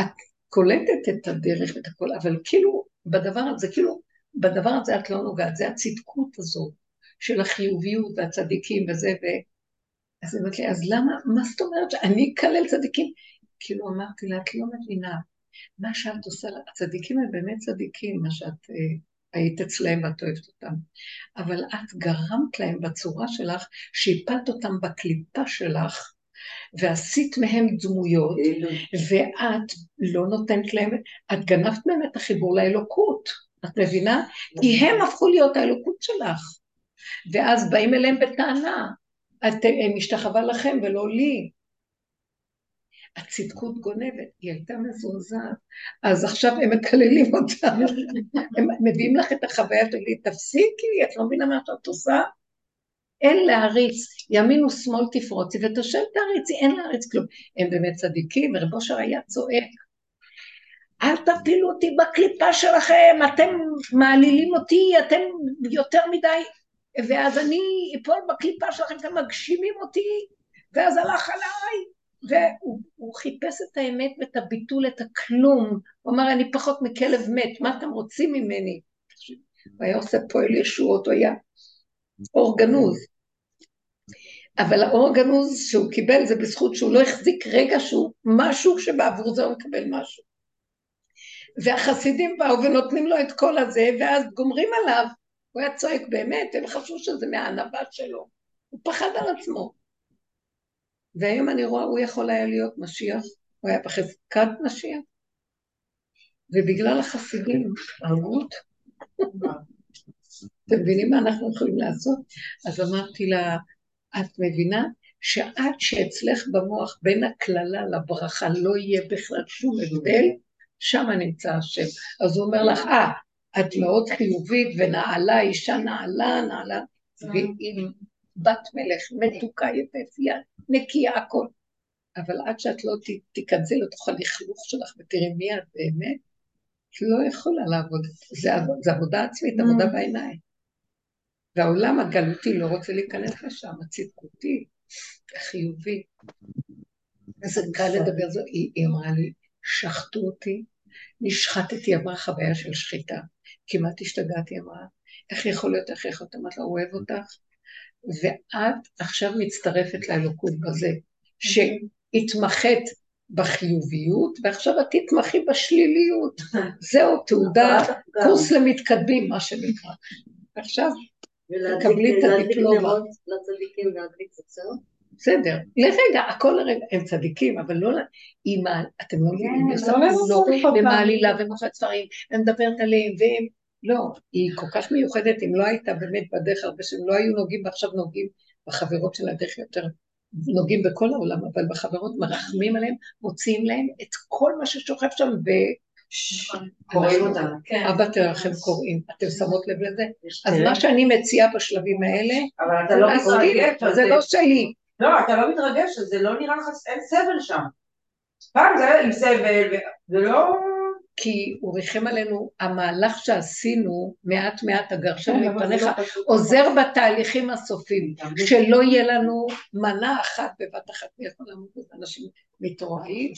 את קולטת את הדרך ואת הכל, אבל כאילו, בדבר הזה, כאילו, בדבר הזה את לא נוגעת, זה הצדקות הזו של החיוביות והצדיקים וזה, ו... אז היא אומרת לי, אז למה, מה זאת אומרת שאני אקלל צדיקים? כאילו אמרתי לה, את לא מבינה, מה שאת עושה, הצדיקים הם באמת צדיקים, מה שאת אה, היית אצלהם ואת אוהבת אותם, אבל את גרמת להם בצורה שלך, שהפלת אותם בקליפה שלך, ועשית מהם דמויות, ואת לא נותנת להם, את גנבת מהם את החיבור לאלוקות. את מבינה? כי הם הפכו להיות האלוקות שלך. ואז באים אליהם בטענה, משתחווה לכם ולא לי. הצדקות גונבת, היא הייתה מזועזעת, אז עכשיו הם מקללים אותה, הם מביאים לך את החוויה שלי, תפסיקי, את לא מבינה מה שאת עושה? אין להריץ, ימין ושמאל תפרוצי, ואת השם תריצי, אין להריץ כלום. הם באמת צדיקים, ורב אושר היה צועק, אל תפילו אותי בקליפה שלכם, אתם מעלילים אותי, אתם יותר מדי, ואז אני אפול בקליפה שלכם, אתם מגשימים אותי, ואז הלך עליי. והוא חיפש את האמת ואת הביטול, את הכלום. הוא אמר, אני פחות מכלב מת, מה אתם רוצים ממני? הוא היה עושה פועל ישועות, הוא היה אור גנוז. אבל האור הגנוז שהוא קיבל זה בזכות שהוא לא החזיק רגע שהוא משהו שבעבור זה הוא מקבל משהו. והחסידים באו ונותנים לו את כל הזה, ואז גומרים עליו, הוא היה צועק באמת, הם חשבו שזה מהענווה שלו, הוא פחד על עצמו. והיום אני רואה, הוא יכול היה להיות משיח, הוא היה בחזקת משיח, ובגלל החסידים, ערבות, אתם מבינים מה אנחנו יכולים לעשות? אז אמרתי לה, את מבינה שעד שאצלך במוח בין הקללה לברכה לא יהיה בכלל שום הבדל, שם נמצא השם. אז הוא אומר לך, אה, את מאוד חיובית ונעלה, אישה נעלה, נעלה, ועם בת מלך, מתוקה, יפהפייה, נקייה, הכל. אבל עד שאת לא תיכנסי לתוך הלכלוך שלך ותראי מי את באמת, את לא יכולה לעבוד. זה, זה עבודה עצמית, עבודה בעיניים. והעולם הגלותי לא רוצה להיכנס לשם, הצדקותי, החיובי. איזה קל לדבר, היא אמרה לי, שחטו אותי, נשחטתי, אמרה חוויה של שחיטה. כמעט השתגעתי, אמרה, איך יכול להיות, איך יכול להיות, אמרת לה, הוא אוהב אותך, ואת עכשיו מצטרפת לאלוקות בזה, שהתמחית בחיוביות, ועכשיו את תתמחי בשליליות. זהו, תעודה, קורס למתקדמים, מה שנקרא. עכשיו, תקבלי את הדיפלומה. לצדיקים להדליק קצר? בסדר, לרגע, הכל לרגע, הם צדיקים, אבל לא, היא מעל, אתם לא מבינים, היא עושה פעולות, ומעלילה, ומוכרת ספרים, ומדברת עליהם, והם, לא, היא כל כך מיוחדת, אם לא הייתה באמת בדרך הרבה שהם לא היו נוגעים, ועכשיו נוגעים בחברות של הדרך יותר, נוגעים בכל העולם, אבל בחברות מרחמים עליהם, מוציאים להם את כל מה ששוכב שם, ו... קוראים אותם, כן. אבא תרחם קוראים, אתם שמות לב לזה? אז מה שאני מציעה בשלבים האלה, אבל אתה לא מתרגש, זה לא שלי. לא, אתה לא מתרגש, זה לא נראה לך, אין סבל שם. פעם זה היה עם סבל, זה לא... כי הוא ריחם עלינו, המהלך שעשינו, מעט מעט הגרשם מפניך, עוזר בתהליכים הסופיים, שלא יהיה לנו מנה אחת בבת אחת, מי יכול לעמוד? אנשים מתעוררים,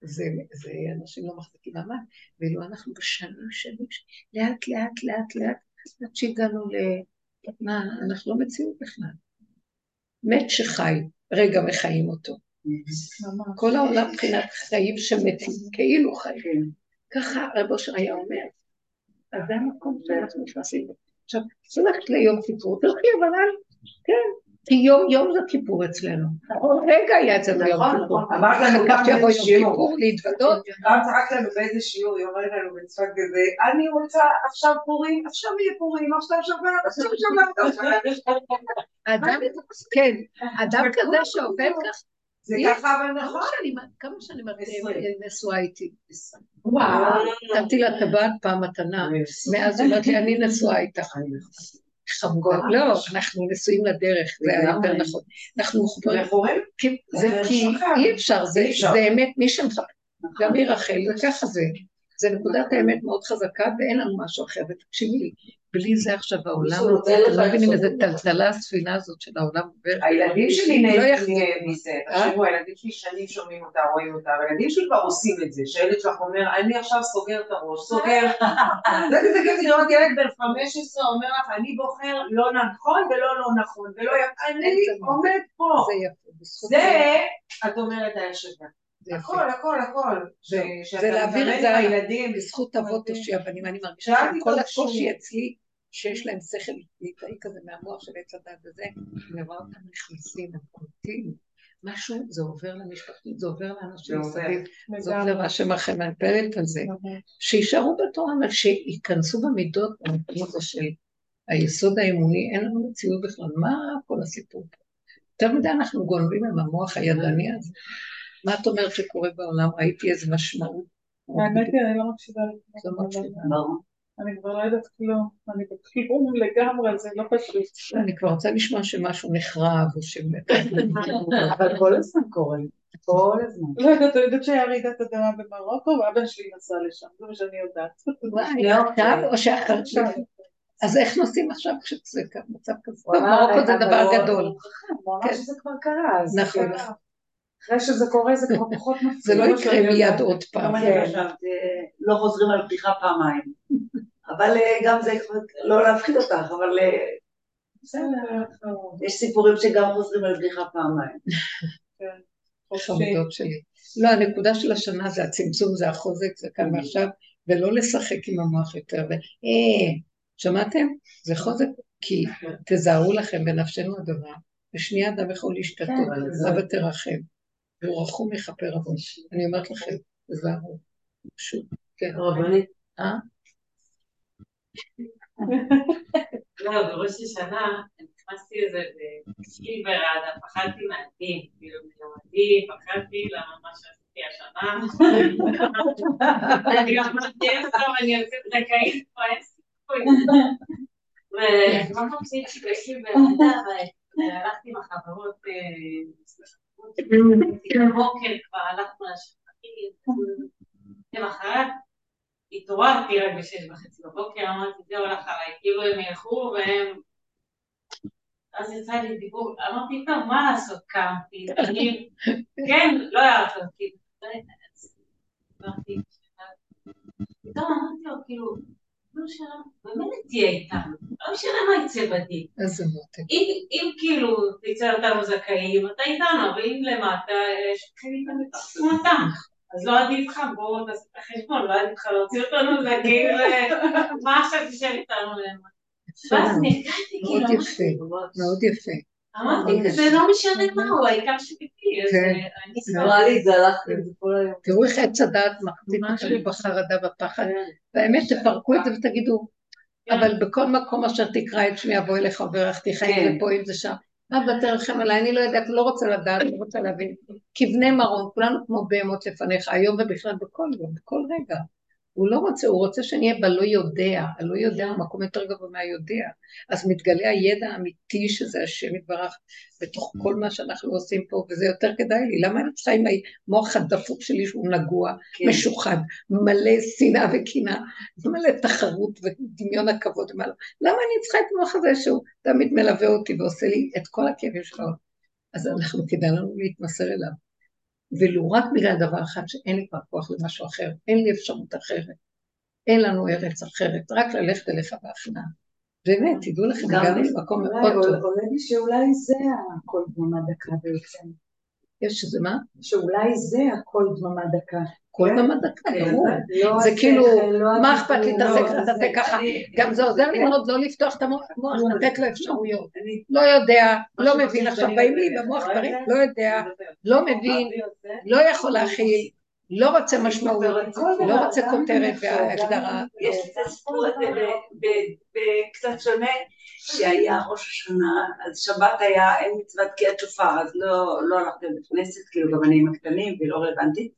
זה, זה אנשים לא מחזיקים מעמד, ואילו אנחנו בשנים שנים, לאט לאט לאט לאט, עד שהגענו ל... מה, אנחנו לא מציאות בכלל. מת שחי, רגע מחיים אותו. כל העולם מבחינת חיים שמתים, כאילו חיים. ככה רב אושר היה אומר, אז זה המקום שאנחנו נכנסים. עכשיו, הולכת ליום כיפור, תלכי אבל אל, כן, יום יום זה כיפור אצלנו. רגע היה אצלנו יום נכון, כיפור. נכון. אמרת לנו באיזה יום שיעור. כיפור להתוודות, פעם צחקת לנו באיזה שיעור, היא אומרת לנו בצפת כזה, אני רוצה עכשיו פורים, עכשיו יהיה פורים, עכשיו שבת, עכשיו שבת. אדם, כן, אדם כזה שעובד ככה, זה ככה אבל כמה נכון. כמה שאני עשרים. נשואה איתי. וואו. נתתי לה טבעת פעם מתנה, מאז היא אומרת לי, אני נשואה איתך. חמודה. לא, אנחנו נשואים לדרך, זה היה יותר. נכון. אנחנו מחוברים, זה זה כי. אי אפשר, זה. זה אמת, מי שמחבר, גם היא רחל, וככה זה. זה נקודת האמת מאוד חזקה, ואין לנו משהו אחר, ותקשיבי לי, בלי זה עכשיו העולם, נותן אתם לא מבינים. איזה טלטלה הספינה הזאת של העולם. הילדים שלי לא נהנים. מזה? תחשבו, הילדים שלי שנים שומעים אותה, רואים אותה, והילדים שלי כבר עושים את זה, שהילד שלך אומר, אני עכשיו סוגר את הראש, סוגר, זה כזה כזה לראות ילד בן 15 אומר לך, אני בוחר לא נכון ולא לא נכון, ולא יפה, אני. עומד פה, זה את אומרת זה יפה. הכל, הכל, הכל, זה להעביר את זה הלאה. הילדים, בזכות אבות תושיע בנים, אני מרגישה שכל הקושי. אצלי, שיש להם שכל ליטאי כזה מהמוח של עץ הדת וזה, אני רואה אותם נכנסים, הם קולטים. משהו, זה עובר למשפחתית, זה עובר לאנשים. מסביב, זה עובר השם לכם, אני מתפללת על זה. שיישארו בתורה, אבל שייכנסו במידות במקום הזה של היסוד האמוני, אין לנו מציאות בכלל, מה כל הסיפור פה? יותר מדי אנחנו גונבים עם המוח הידני הזה. מה את אומרת שקורה בעולם? ראיתי איזה משמעות. האמת היא, אני לא מקשיבה לא. מקשיבה. אני כבר לא יודעת כלום. אני בכיוון לגמרי, זה לא פשוט. אני כבר רוצה לשמוע שמשהו נחרב, או ש... אבל כל הזמן קורה, כל הזמן. לא יודעת, אני יודעת שהיה רעידת אדמה במרוקו, ואבא שלי נסע לשם, זה מה שאני יודעת. וואי, עכשיו או שאחר עכשיו. אז איך נוסעים עכשיו כשזה מצב כזה? מרוקו זה דבר הוא- גדול. הוא אמר. שזה כבר קרה, אז נכון. אחרי שזה קורה זה כבר פחות מפחיד. זה לא יקרה. מיד עוד פעם. גם אני כן. חשבתי, לא חוזרים על בדיחה פעמיים. אבל אה, גם זה, לא להפחיד אותך, אבל אה, בסדר, יש סיפורים שגם חוזרים על בדיחה פעמיים. חופשי. חמודות שלי. לא, הנקודה של השנה זה הצמצום, זה החוזק, זה כאן ועכשיו, ולא לשחק עם המוח יותר. אה, שמעתם? זה חוזק, כי תזהרו לכם בנפשנו הדבר, ושנייה אדם יכול להשתתות, אבא תרחם, והוא יכפר עוון. אני אומרת לכם, תזהרו. פשוט, כן. רבנית. אה? לא, בראש השנה נכנסתי לזה בשביל ברעדה, פחדתי מהדין, כאילו מלמדים, פחדתי למה מה שעשיתי השנה. אני אמרתי, אין טוב, אני יוצאת זכאית פה, אין סיכוי. ומה חושבת בשביל ברעדה, והלכתי עם החברות, בבוקר כבר הלכנו לשחקים, למחרת התעוררתי רק בשש וחצי בבוקר, אמרתי, זה הולך עליי, כאילו הם ילכו והם... אז יצא לי דיבור, אמרתי, טוב, מה לעשות, קמתי, אני... כן, לא היה לך, כאילו, אמרתי, פתאום אמרתי לו, כאילו, לא משנה, באמת תהיה איתנו, לא משנה מה יצא בדין. איזה מותק. אם, כאילו תצא אותנו זכאים, אתה איתנו, אבל אם למטה, יש לכם איתנו את עצמתם. אז לא עדיף לך, בואו תעשה את החשבון, לא עדיף לך להוציא אותנו זכאים, מה עכשיו תשב איתנו למטה? ואז נרגעתי, מאוד כאילו, יפה, מאוד יפה. אמרתי, זה לא משנה מה הוא, העיקר אז כן. אני. נראה לי, זה זה כל היום. תראו איך עץ הדעת מחזיק אותנו בחרדה בפחד. והאמת, תפרקו את זה ותגידו, אבל בכל מקום אשר תקרא את שמי אבוא אליך וברכתיך, אם כן. זה פה, אם זה שם. אבא תרחם עליי, אני לא יודעת, לא רוצה לדעת, לא רוצה להבין. כבני מרון, כולנו כמו בהמות לפניך, היום ובכלל בכל יום, בכל רגע. הוא לא רוצה, הוא רוצה שנהיה בלא יודע, הלא יודע הוא מקום יותר גבוה מהיודע. אז מתגלה הידע האמיתי שזה השם יתברך בתוך כל מה שאנחנו עושים פה, וזה יותר כדאי לי. למה אני צריכה עם המוח הדפוק שלי שהוא נגוע, כן. משוחד, מלא שנאה וקנאה, מלא תחרות ודמיון הכבוד ומה לא. למה אני צריכה את המוח הזה שהוא תמיד מלווה אותי ועושה לי את כל הכאבים שלו? אז אנחנו, כדאי לנו להתמסר אליו. ולו רק בגלל דבר אחד שאין לי כבר כוח למשהו אחר, אין לי אפשרות אחרת, אין לנו ארץ אחרת, רק ללכת אליך בהכנעה. באמת, תדעו לכם, גם אולי מאוד טוב. עולה לי שאולי זה הכל דממה דקה בעצם. יש איזה מה? שאולי זה הכל דממה דקה. כל דממה דקה, כן, ברור. לא זה כאילו, לא מה אכפת לי, תעשה לא, ככה, תעשה ככה. גם זה עוזר לי מאוד לא לפתוח את המוח, לתת לו אפשרויות. לא יודע, לא מבין, עכשיו באים לי. במוח דברים? לא יודע, לא מבין, לא יכול להכיל, לא רוצה משמעויות, לא רוצה כותרת והגדרה. יש את הסיפור הזה ב- ב- בקצת שונה, שהיה ראש השנה, אז שבת היה, אין מצוות תקיעת שופר, אז לא, לא הלכתי לבית כנסת, כאילו גם אני עם הקטנים והיא לא רלוונטית,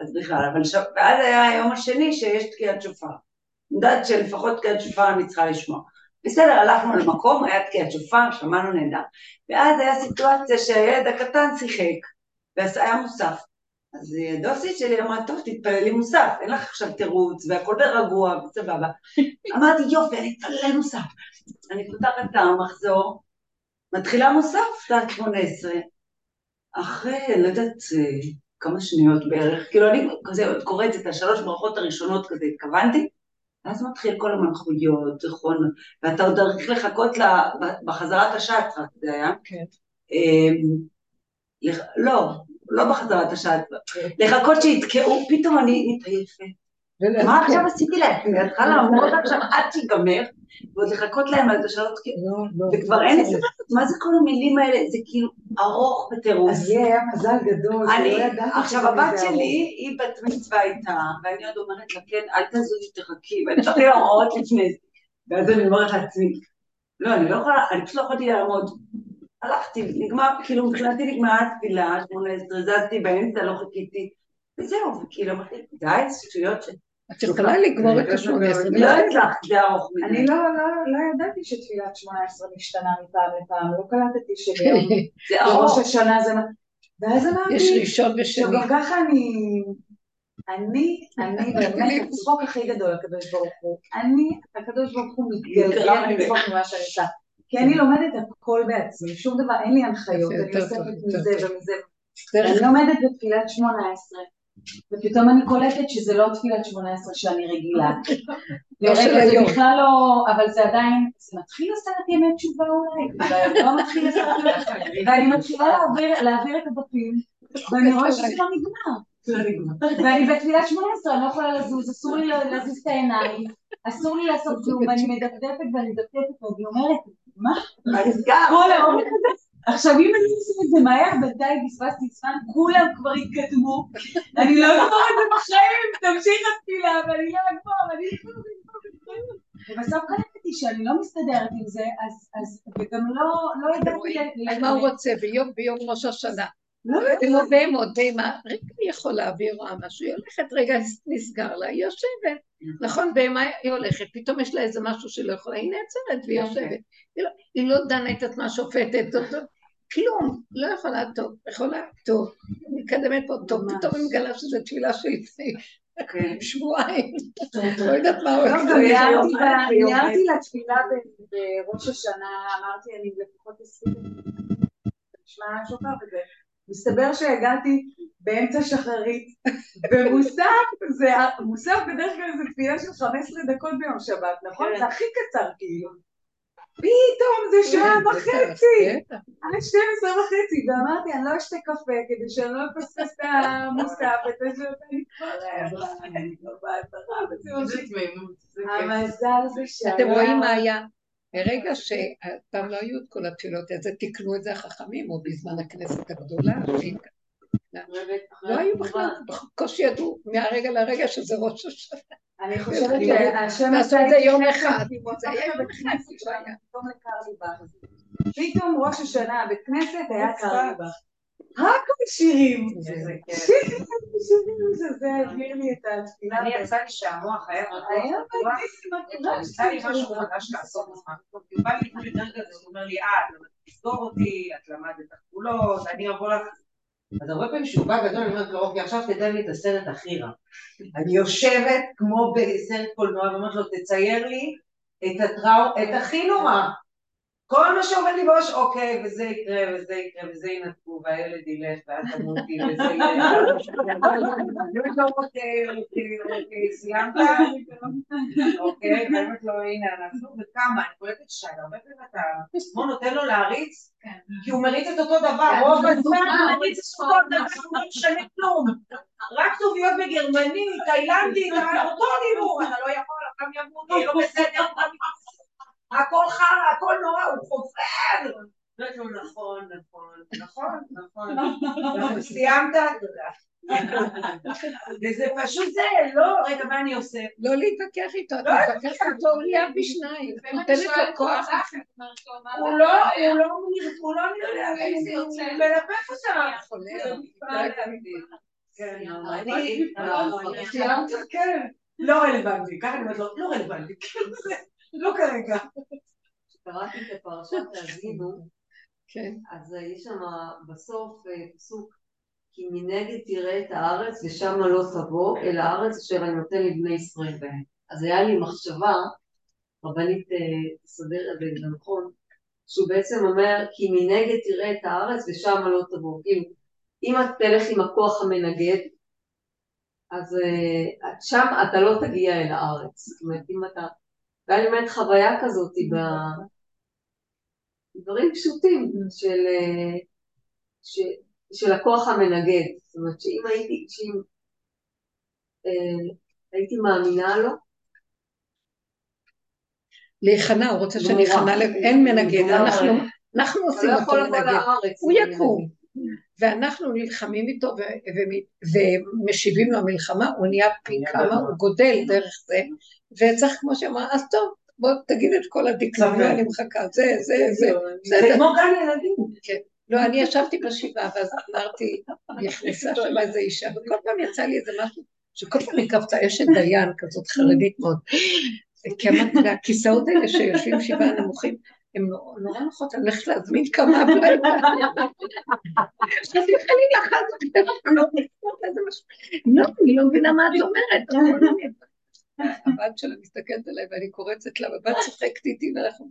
אז בכלל, אבל ש... ואז היה היום השני שיש תקיעת שופר. אני יודעת שלפחות תקיעת שופר אני צריכה לשמוע. בסדר, הלכנו למקום, היה תקיעת שופר, שמענו נהדר. ואז היה סיטואציה שהילד הקטן שיחק, והיה מוסף. אז הדוסית שלי אמרה, טוב, תתפללי מוסף, אין לך עכשיו תירוץ, והכל ברגוע, וסבבה. אמרתי, יופי, אני אתפלל מוסף. אני פותחת את המחזור, מתחילה מוסף, שעת 18. אחרי, לא יודעת, אה, כמה שניות בערך, כאילו אני כזה עוד קוראת את השלוש ברכות הראשונות כזה, התכוונתי, ואז מתחיל כל המלכויות, זיכרון, ואתה עוד צריך לחכות לה, בחזרת השעת, זה היה. כן. אמ, לא, לא בחזרת השעת, לחכות שיתקעו, פתאום אני מתעייפת. מה עכשיו עשיתי לעצמי? אני צריכה לעמוד עכשיו עד שיגמר, ועוד לחכות להם על תקעו. לא, לא. וכבר אין לי מה זה כל המילים האלה? זה כאילו ארוך בטירוף. אז לי היה מזל גדול, ידעתי עכשיו הבת שלי, היא בת מצווה איתה, ואני עוד אומרת לה, כן, אל תזוזי, תחכי, ואני צריכה לה הוראות לפני זה. ואז אני אומרת לעצמי, לא, אני לא יכולה, אני פשוט לא יכולתי לעמוד. הלכתי, נגמר, כאילו מבחינתי נגמרה התפילה, 18, זזתי באמצע, לא חיכיתי, וזהו, וכאילו אמרתי, די, שטויות ש... את יכולה לגמור את השמונה עשרה. לא הצלחתי, זה ארוך אני מדי. לא, לא, לא ידעתי שתפילת שמונה עשרה משתנה מפעם לפעם, לא קלטתי שביום ארוך. השנה זה... מה- ואז יש אמרתי, ראשון ושני. שגם ככה אני... אני, אני באמת, הצחוק הכי גדול לקדוש ברוך הוא. אני, הקדוש ברוך הוא מתגלגל לצחוק ממה שאני עושה. כי אני לומדת הכל בעצמי, שום דבר, אין לי הנחיות, אני אוספת מזה. ומזה. אני לומדת בתפילת שמונה עשרה, ופתאום אני קולטת שזה לא תפילת שמונה עשרה שאני רגילה. לא של לרגע זה. בכלל לא, אבל זה עדיין, זה מתחיל עשרת ימי תשובה אולי, אבל לא מתחיל עשרת ימי, ואני מתחילה להעביר- להעביר את הדפים, ואני רואה שזה לא נגמר. ואני בתפילת שמונה עשרה, אני לא יכולה לזוז, אסור לי להזיז את העיניים, אסור לי לעשות כלום, ואני מדפדפת ואני מדפדפת, ואני אומרת, מה? מה נסגר? הזה? עכשיו אם אני עושה את זה מהר, בינתיים פספסתי זמן, כולם כבר התקדמו, אני לא אגמור את זה בחיים, תמשיך התפילה, ואני לא אגמור, אני אני אגמור. ובסוף קלטתי שאני לא מסתדרת עם זה, אז, וגם לא, לא ידעתי... אז מה הוא רוצה? ביום ביום ראש השנה. לא ולא בהמות, בהמה, רגע יכולה והיא רואה משהו, היא הולכת, רגע נסגר לה, היא יושבת. נכון, בהמה היא הולכת, פתאום יש לה איזה משהו שלא יכולה, היא נעצרת והיא יושבת. היא לא- היא לא דנה את עצמה שופטת, אותו- כלום, לא יכולה טוב, יכולה טוב, מתקדמת פה טוב. פתאום היא מגלה שזו תפילה לפני כן. שבועיים, לא יודעת מה לא, הוא ויום ניהלתי לתפילה בראש השנה, אמרתי אני לפחות עשיתי, נשמע שופר וזה, מסתבר שהגעתי באמצע שחרית, ומוסף, זה, מוסף בדרך כלל זה תפילה של 15 דקות ביום שבת, נכון? כן. זה הכי קצר כאילו. פתאום זה שעה וחצי, בטח. עד 12 וחצי, ואמרתי אני לא אשתה קפה כדי שאני לא אפספס את המוסף, את זה וזה ממשיך. המזל זה שהיה... אתם רואים מה היה? ברגע שפעם לא היו את כל התפילות, אז תיקנו את זה החכמים, או בזמן הכנסת הגדולה, לא היו בכלל, בקושי ידעו מהרגע לרגע שזה ראש השנה. אני חושבת אני שהשם עשה את זה יום אחד. זה היה יום אחד. פתאום לקרליבך. פתאום ראש השנה, בית כנסת היה קרליבך. רק בשירים. שירים, שירים, שזה העביר לי את התפילה. אני יצא לי שהמוח היה יצא לי משהו חדש לעשות בזמן. הוא בא לי לפני רגע זה, הוא אומר לי, אה, את למדת אותי, את למדת גבולות, אני אבוא לך. אז הרבה פעמים כשהוא בא גדול, אני אומרת לו, אוקיי, עכשיו תתן לי את הסרט הכי רע. אני יושבת כמו בסרט קולנוע, ואומרת לו, תצייר לי את הטראו, את הכי נורא. כל מה שעומד לי בראש, אוקיי, וזה יקרה, וזה יקרה, וזה ינתקו, והילד ילך, ואת תמותי, וזה ילך. אוקיי, אוקיי, אוקיי, סיימת? אוקיי, באמת לא, הנה, אנחנו, וכמה, אני קולטת שי, הרבה פעמים אתה, כמו נותן לו להריץ, כי הוא מריץ את אותו דבר, רוב הזמן הוא מריץ את אותו דבר, הוא לא משנה כלום. רק כתוביות בגרמנית, תאילנדית, אותו דיבור, אתה לא יכול, אתה ימות, לא בסדר, הכל חרא, הכל נורא, הוא חופר. אומרת לו, נכון, נכון, נכון, נכון. נכון, סיימת? תודה. וזה פשוט זה, לא, רגע, מה אני עושה? לא להתווכח איתו, אתה מתווכח איתו, הוא נהיה בשניים. נותנת לו כוח. הוא לא, הוא לא, הוא לא נראה, הוא מלפף אותה. כן? כן. לא רלוונטי, ככה אני אומרת לו, לא רלוונטי, לא כרגע. קראתי את פרשת האזינו, כן. אז יש שם בסוף אה, פסוק כי מנגד תראה את הארץ ושמה לא תבוא אל הארץ אשר אני נותן לבני ישראל בהם. אז היה לי מחשבה, רבנית אה, תסדר את זה נכון, שהוא בעצם אומר כי מנגד תראה את הארץ ושמה לא תבוא. כאילו, אם את תלך עם הכוח המנגד, אז אה, את שם אתה לא תגיע אל הארץ. זאת אומרת, אם אתה... והיה לי באמת חוויה כזאת ב- דברים פשוטים של, ש, של הכוח המנגד. זאת אומרת שאם הייתי, שאם אה, הייתי מאמינה לו, להיכנע, הוא רוצה. שניכנע, ל- אין מנגד. אנחנו, אנחנו הוא עושים לא אותו מנגד. הוא יקום. ואנחנו נלחמים איתו ומשיבים לו מלחמה, הוא נהיה פי כמה, הוא גודל דרך זה, וצריך כמו שאמרה, אז טוב, בוא תגיד את כל הדקלום, סבבה. אני מחכה, זה, זה, זה, זה בסדר. כמו גן ילדים. לא, אני ישבתי בשבעה, ואז אמרתי, נכנסה שם איזה אישה, וכל פעם יצא לי איזה משהו, שכל פעם היא קפצה אשת דיין כזאת חרדית מאוד. כי אמרתי לה, הכיסאות האלה שיושבים שבעה נמוכים, הם נורא נוחות, אני הולכת להזמין כמה הביתה. חשבתי, חלילה, חס משהו. לא, אני לא מבינה מה את אומרת. הבת שלה מסתכלת עליי ואני קורצת לה, והבת צוחקת איתי, ואנחנו,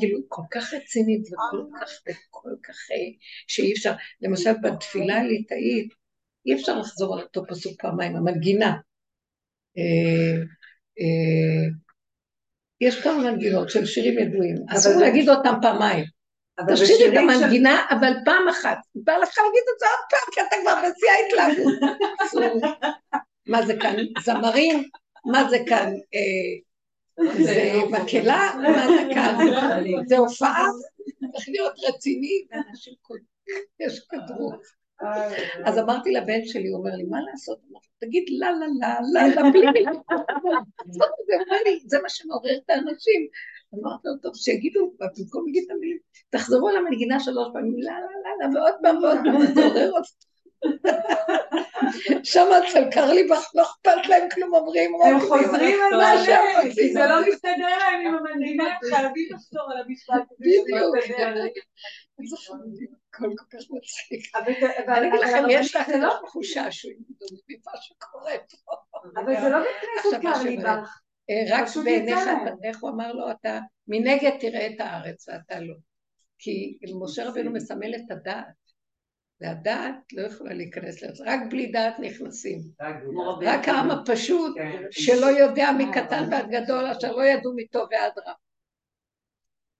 כאילו, כל כך רצינית וכל כך, וכל כך, אה, שאי אפשר, למשל בתפילה הליטאית, אי אפשר לחזור על אותו פסוק פעמיים, המנגינה. יש כמה מנגינות של שירים ידועים, אסור להגיד אותם פעמיים. תשאירי את המנגינה, אבל פעם אחת. בא לך להגיד את זה עוד פעם, כי אתה כבר בשיא ההתלהבות. מה זה כאן? זמרים? מה זה כאן? אה, זה מקהלה? מה זה כאן? זה הופעה? צריך להיות רציני, ואנשים קודמים, יש כדרות. אז אמרתי לבן שלי, הוא אומר לי, מה לעשות? אמרתי, תגיד לה לה לה לה לה בלי מילה. זה לי, מה שמעורר את האנשים. אמרתי לו, טוב, שיגידו, במקום להגיד את המילים, תחזרו על המנגינה שלוש פעמים, לה לה לה לה, ועוד פעם ועוד פעם, זה עורר אותי. שם אצל קרליבך לא אכפת להם כלום, אומרים הם. חוזרים על מה שהם רוצים. זה לא מסתדר להם עם המנגינה, חייבים לחזור על המשפט בדיוק. הכל כל כך מצחיק. אבל לכם, יש לך לא- תחושה שהוא ממה שקורה פה. אבל זה לא בית כנסת קרליבך. אה, רק בעיניך, איך הוא אמר לו, אתה מנגד תראה את הארץ ואתה לא. כי משה רבנו מסמל את הדעת, והדעת לא יכולה להיכנס לזה, רק בלי דעת נכנסים. רק העם הפשוט, כן. שלא יודע מקטן ועד גדול, אשר לא ידעו מטוב ועד רע.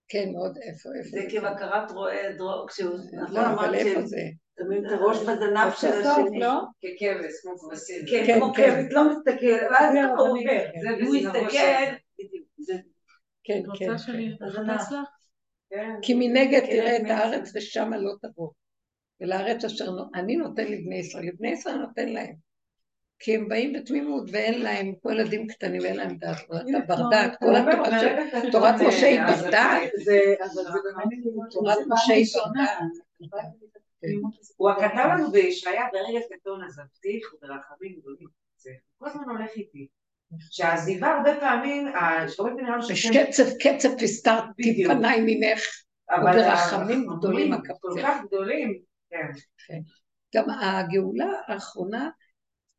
כן, מאוד, איפה, איפה. זה כבקרת רועה דרור, כשהוא, נכון לא, אבל אמרת איפה זה? שמים את הראש בזנב של השני. לא? ככבש, כמו כבשים. כן, כן, כמו כן. כבש, לא מסתכל, ואז זה הוא. עובר. אם הוא בדיוק, זה כן, את כן. רוצה שאני אחפש לך? כן. כי מנגד כן, תראה את כן. הארץ ושמה לא תבוא. ולארץ אשר אני נותן לבני ישראל, לבני ישראל נותן להם. כי הם באים בתמימות ואין להם, כמו ילדים קטנים, אין להם דעת, אתה בר דעת, כל התורה של תורת משה היא בר דעת, זה- אבל זה באמת תורת משה היא בר דעת. הוא כתב לנו בישעיה ברגע קטון עזבתיך וברחמים גדולים. הוא כל הזמן הולך איתי. שהעזיבה הרבה פעמים, אדם יש שכן, קצב, הסתרתי. פניי ממך, אבל וברחמים גדולים הרחמים כל. כך גדולים, כן. גם הגאולה האחרונה,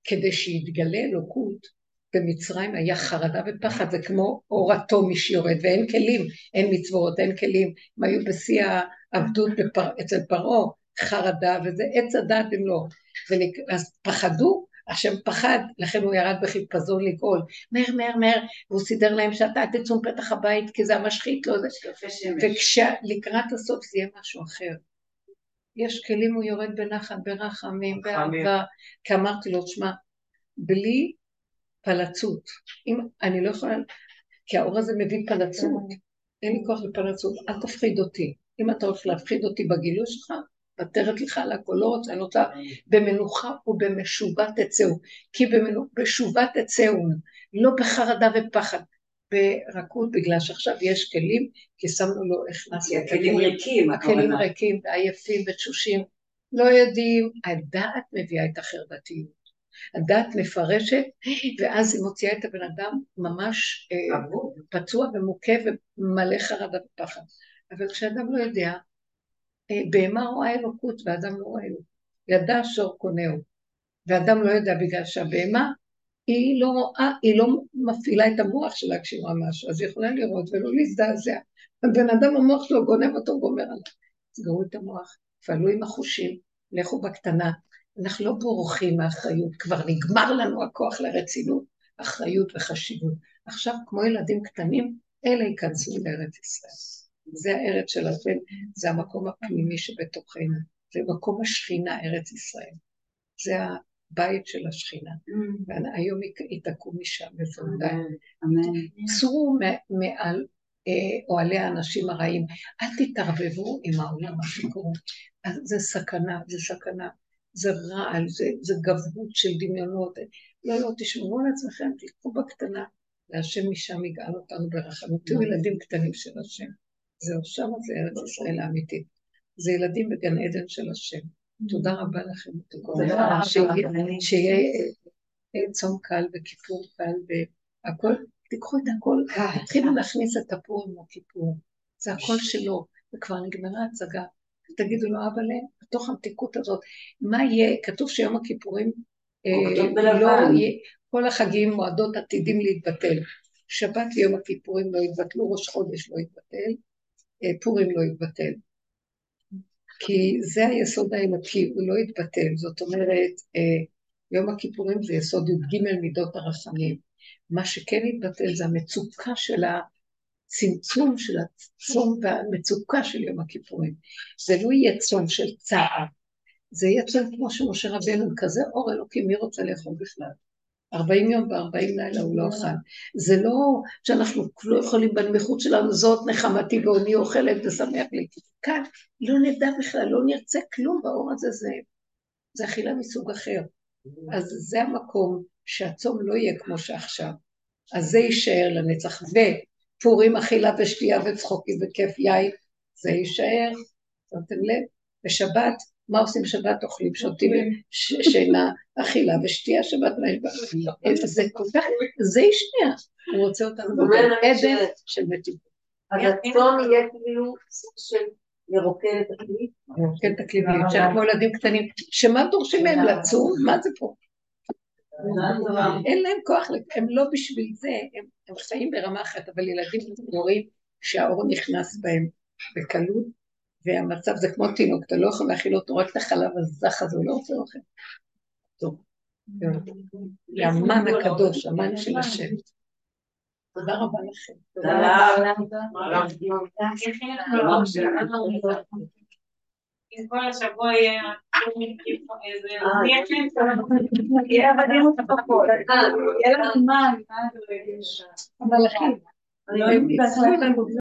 כדי שיתגלה אלוקות, במצרים היה חרדה ופחד, זה כמו אור התומי שיורד, ואין כלים, אין מצוות, אין כלים, הם היו בשיא העבדות בפר... אצל פרעה, חרדה, וזה עץ הדעת במלואו. ונק... אז פחדו, השם פחד, לכן הוא ירד בחיפזון לגאול. מהר, מהר, מהר, והוא סידר להם שאתה תצאו מפתח הבית, כי זה המשחית, לא זה. וכשלקראת הסוף זה יהיה משהו אחר. יש כלים, הוא יורד בנחת, ברחמים, באהבה. כי אמרתי לו, שמע, בלי פלצות, אם אני לא יכולה, כי האור הזה מביא פלצות, אין לי כוח לפלצות, אל תפחיד אותי. אם אתה הולך להפחיד אותי בגילוי שלך, מוותרת לך על הכל, לא רוצה, אני רוצה במנוחה ובמשובה תצאו, כי במשובה תצאו, לא בחרדה ופחד, ברכות, בגלל שעכשיו יש כלים, כי שמנו לו, הכנסנו הכלים ריקים, הכלים ריקים ועייפים ותשושים, לא יודעים, הדעת מביאה את החרדתיות. הדעת מפרשת, ואז היא מוציאה את הבן אדם ממש אה, פצוע ומוכה ומלא חרדה ופחד. אבל כשאדם לא יודע, אה, בהמה רואה אלוקות ואדם לא רואה אלוקות. ידע שור קונהו, ואדם לא יודע בגלל שהבהמה היא לא רואה, היא לא מפעילה את המוח שלה כשהיא רואה משהו, אז היא יכולה לראות ולא להזדעזע. הבן אדם המוח שלו גונב אותו, גומר עליו. סגרו את המוח, פעלו עם החושים, לכו בקטנה. אנחנו לא בורחים מאחריות, כבר נגמר לנו הכוח לרצינות, אחריות וחשיבות. עכשיו, כמו ילדים קטנים, אלה ייכנסו לארץ ישראל. זה הארץ של השם, זה המקום הפנימי שבתוכנו, זה מקום השכינה, ארץ ישראל. זה הבית של השכינה. והיום היא תקום משם, בוודאי. צאו מעל אה, אוהלי האנשים הרעים, אל תתערבבו עם העולם מה שקורה. זה סכנה, זה סכנה. זה רעל, זה, זה גבהות של דמיונות. לא, לא, תשמרו על עצמכם, תלכו בקטנה, והשם משם יגאל אותנו ברחמות. תהיו ילדים קטנים של השם. זהו, שמה זה ארץ ישראל האמיתית. זה ילדים בגן עדן של השם. תודה רבה לכם. שיהיה אה, צום קל וכיפור קל והכל, תיקחו את הכל, תתחילו להכניס את הפורים לכיפור. זה הכל שלו, וכבר נגמרה הצגה. תגידו לו, אבל בתוך המתיקות הזאת, מה יהיה, כתוב שיום הכיפורים, אה, לא כל החגים מועדות עתידים להתבטל. שבת ויום הכיפורים לא יתבטלו, ראש חודש לא יתבטל, אה, פורים לא יתבטל. כי זה היסוד האלוקי, הוא לא יתבטל. זאת אומרת, אה, יום הכיפורים זה יסוד י"ג מידות הרחמים. מה שכן יתבטל זה המצוקה של הצמצום של הצום והמצוקה של יום הכיפורים. זה לא יהיה צום של צער, זה יהיה צום כמו שמשה רבנו, כזה אור אלוקי, מי רוצה לאכול בכלל? ארבעים יום וארבעים לילה הוא לא אכל. זה לא שאנחנו לא יכולים בנמיכות שלנו, זאת נחמתי ואוני אוכלת ושמח לי. כאן לא נדע בכלל, לא נרצה כלום באור הזה, זה, זה אכילה מסוג אחר. אז זה המקום שהצום לא יהיה כמו שעכשיו. אז זה יישאר לנצח. ופורים אכילה ושתייה וצחוקים וכיף יין, זה יישאר, שמתם לב? בשבת מה עושים שבת? אוכלים, שותים, שינה, אכילה ושתייה שבת. זה כל כך, זה ישנייה. הוא רוצה אותנו בגן עדן של מתיבות. אז הצום יהיה כאילו של לרוקן את הכלי? לרוקן את הכלי, כמו ילדים קטנים, שמה דורשים מהם לצום? מה זה פה? אין להם כוח, הם לא בשביל זה, הם חיים ברמה אחרת, אבל ילדים רואים שהאור נכנס בהם בקלות, והמצב זה כמו תינוק, אתה לא יכול להכיל אותו, רק את החלב הזך הזה, הוא לא רוצה אוכל. טוב, המן הקדוש, המן של השם. תודה רבה לכם. תודה רבה. כל השבוע יהיה איזה... יהיה עבדים ותפקות. יהיה לנו זמן, מה זה רגש? אבל אחי,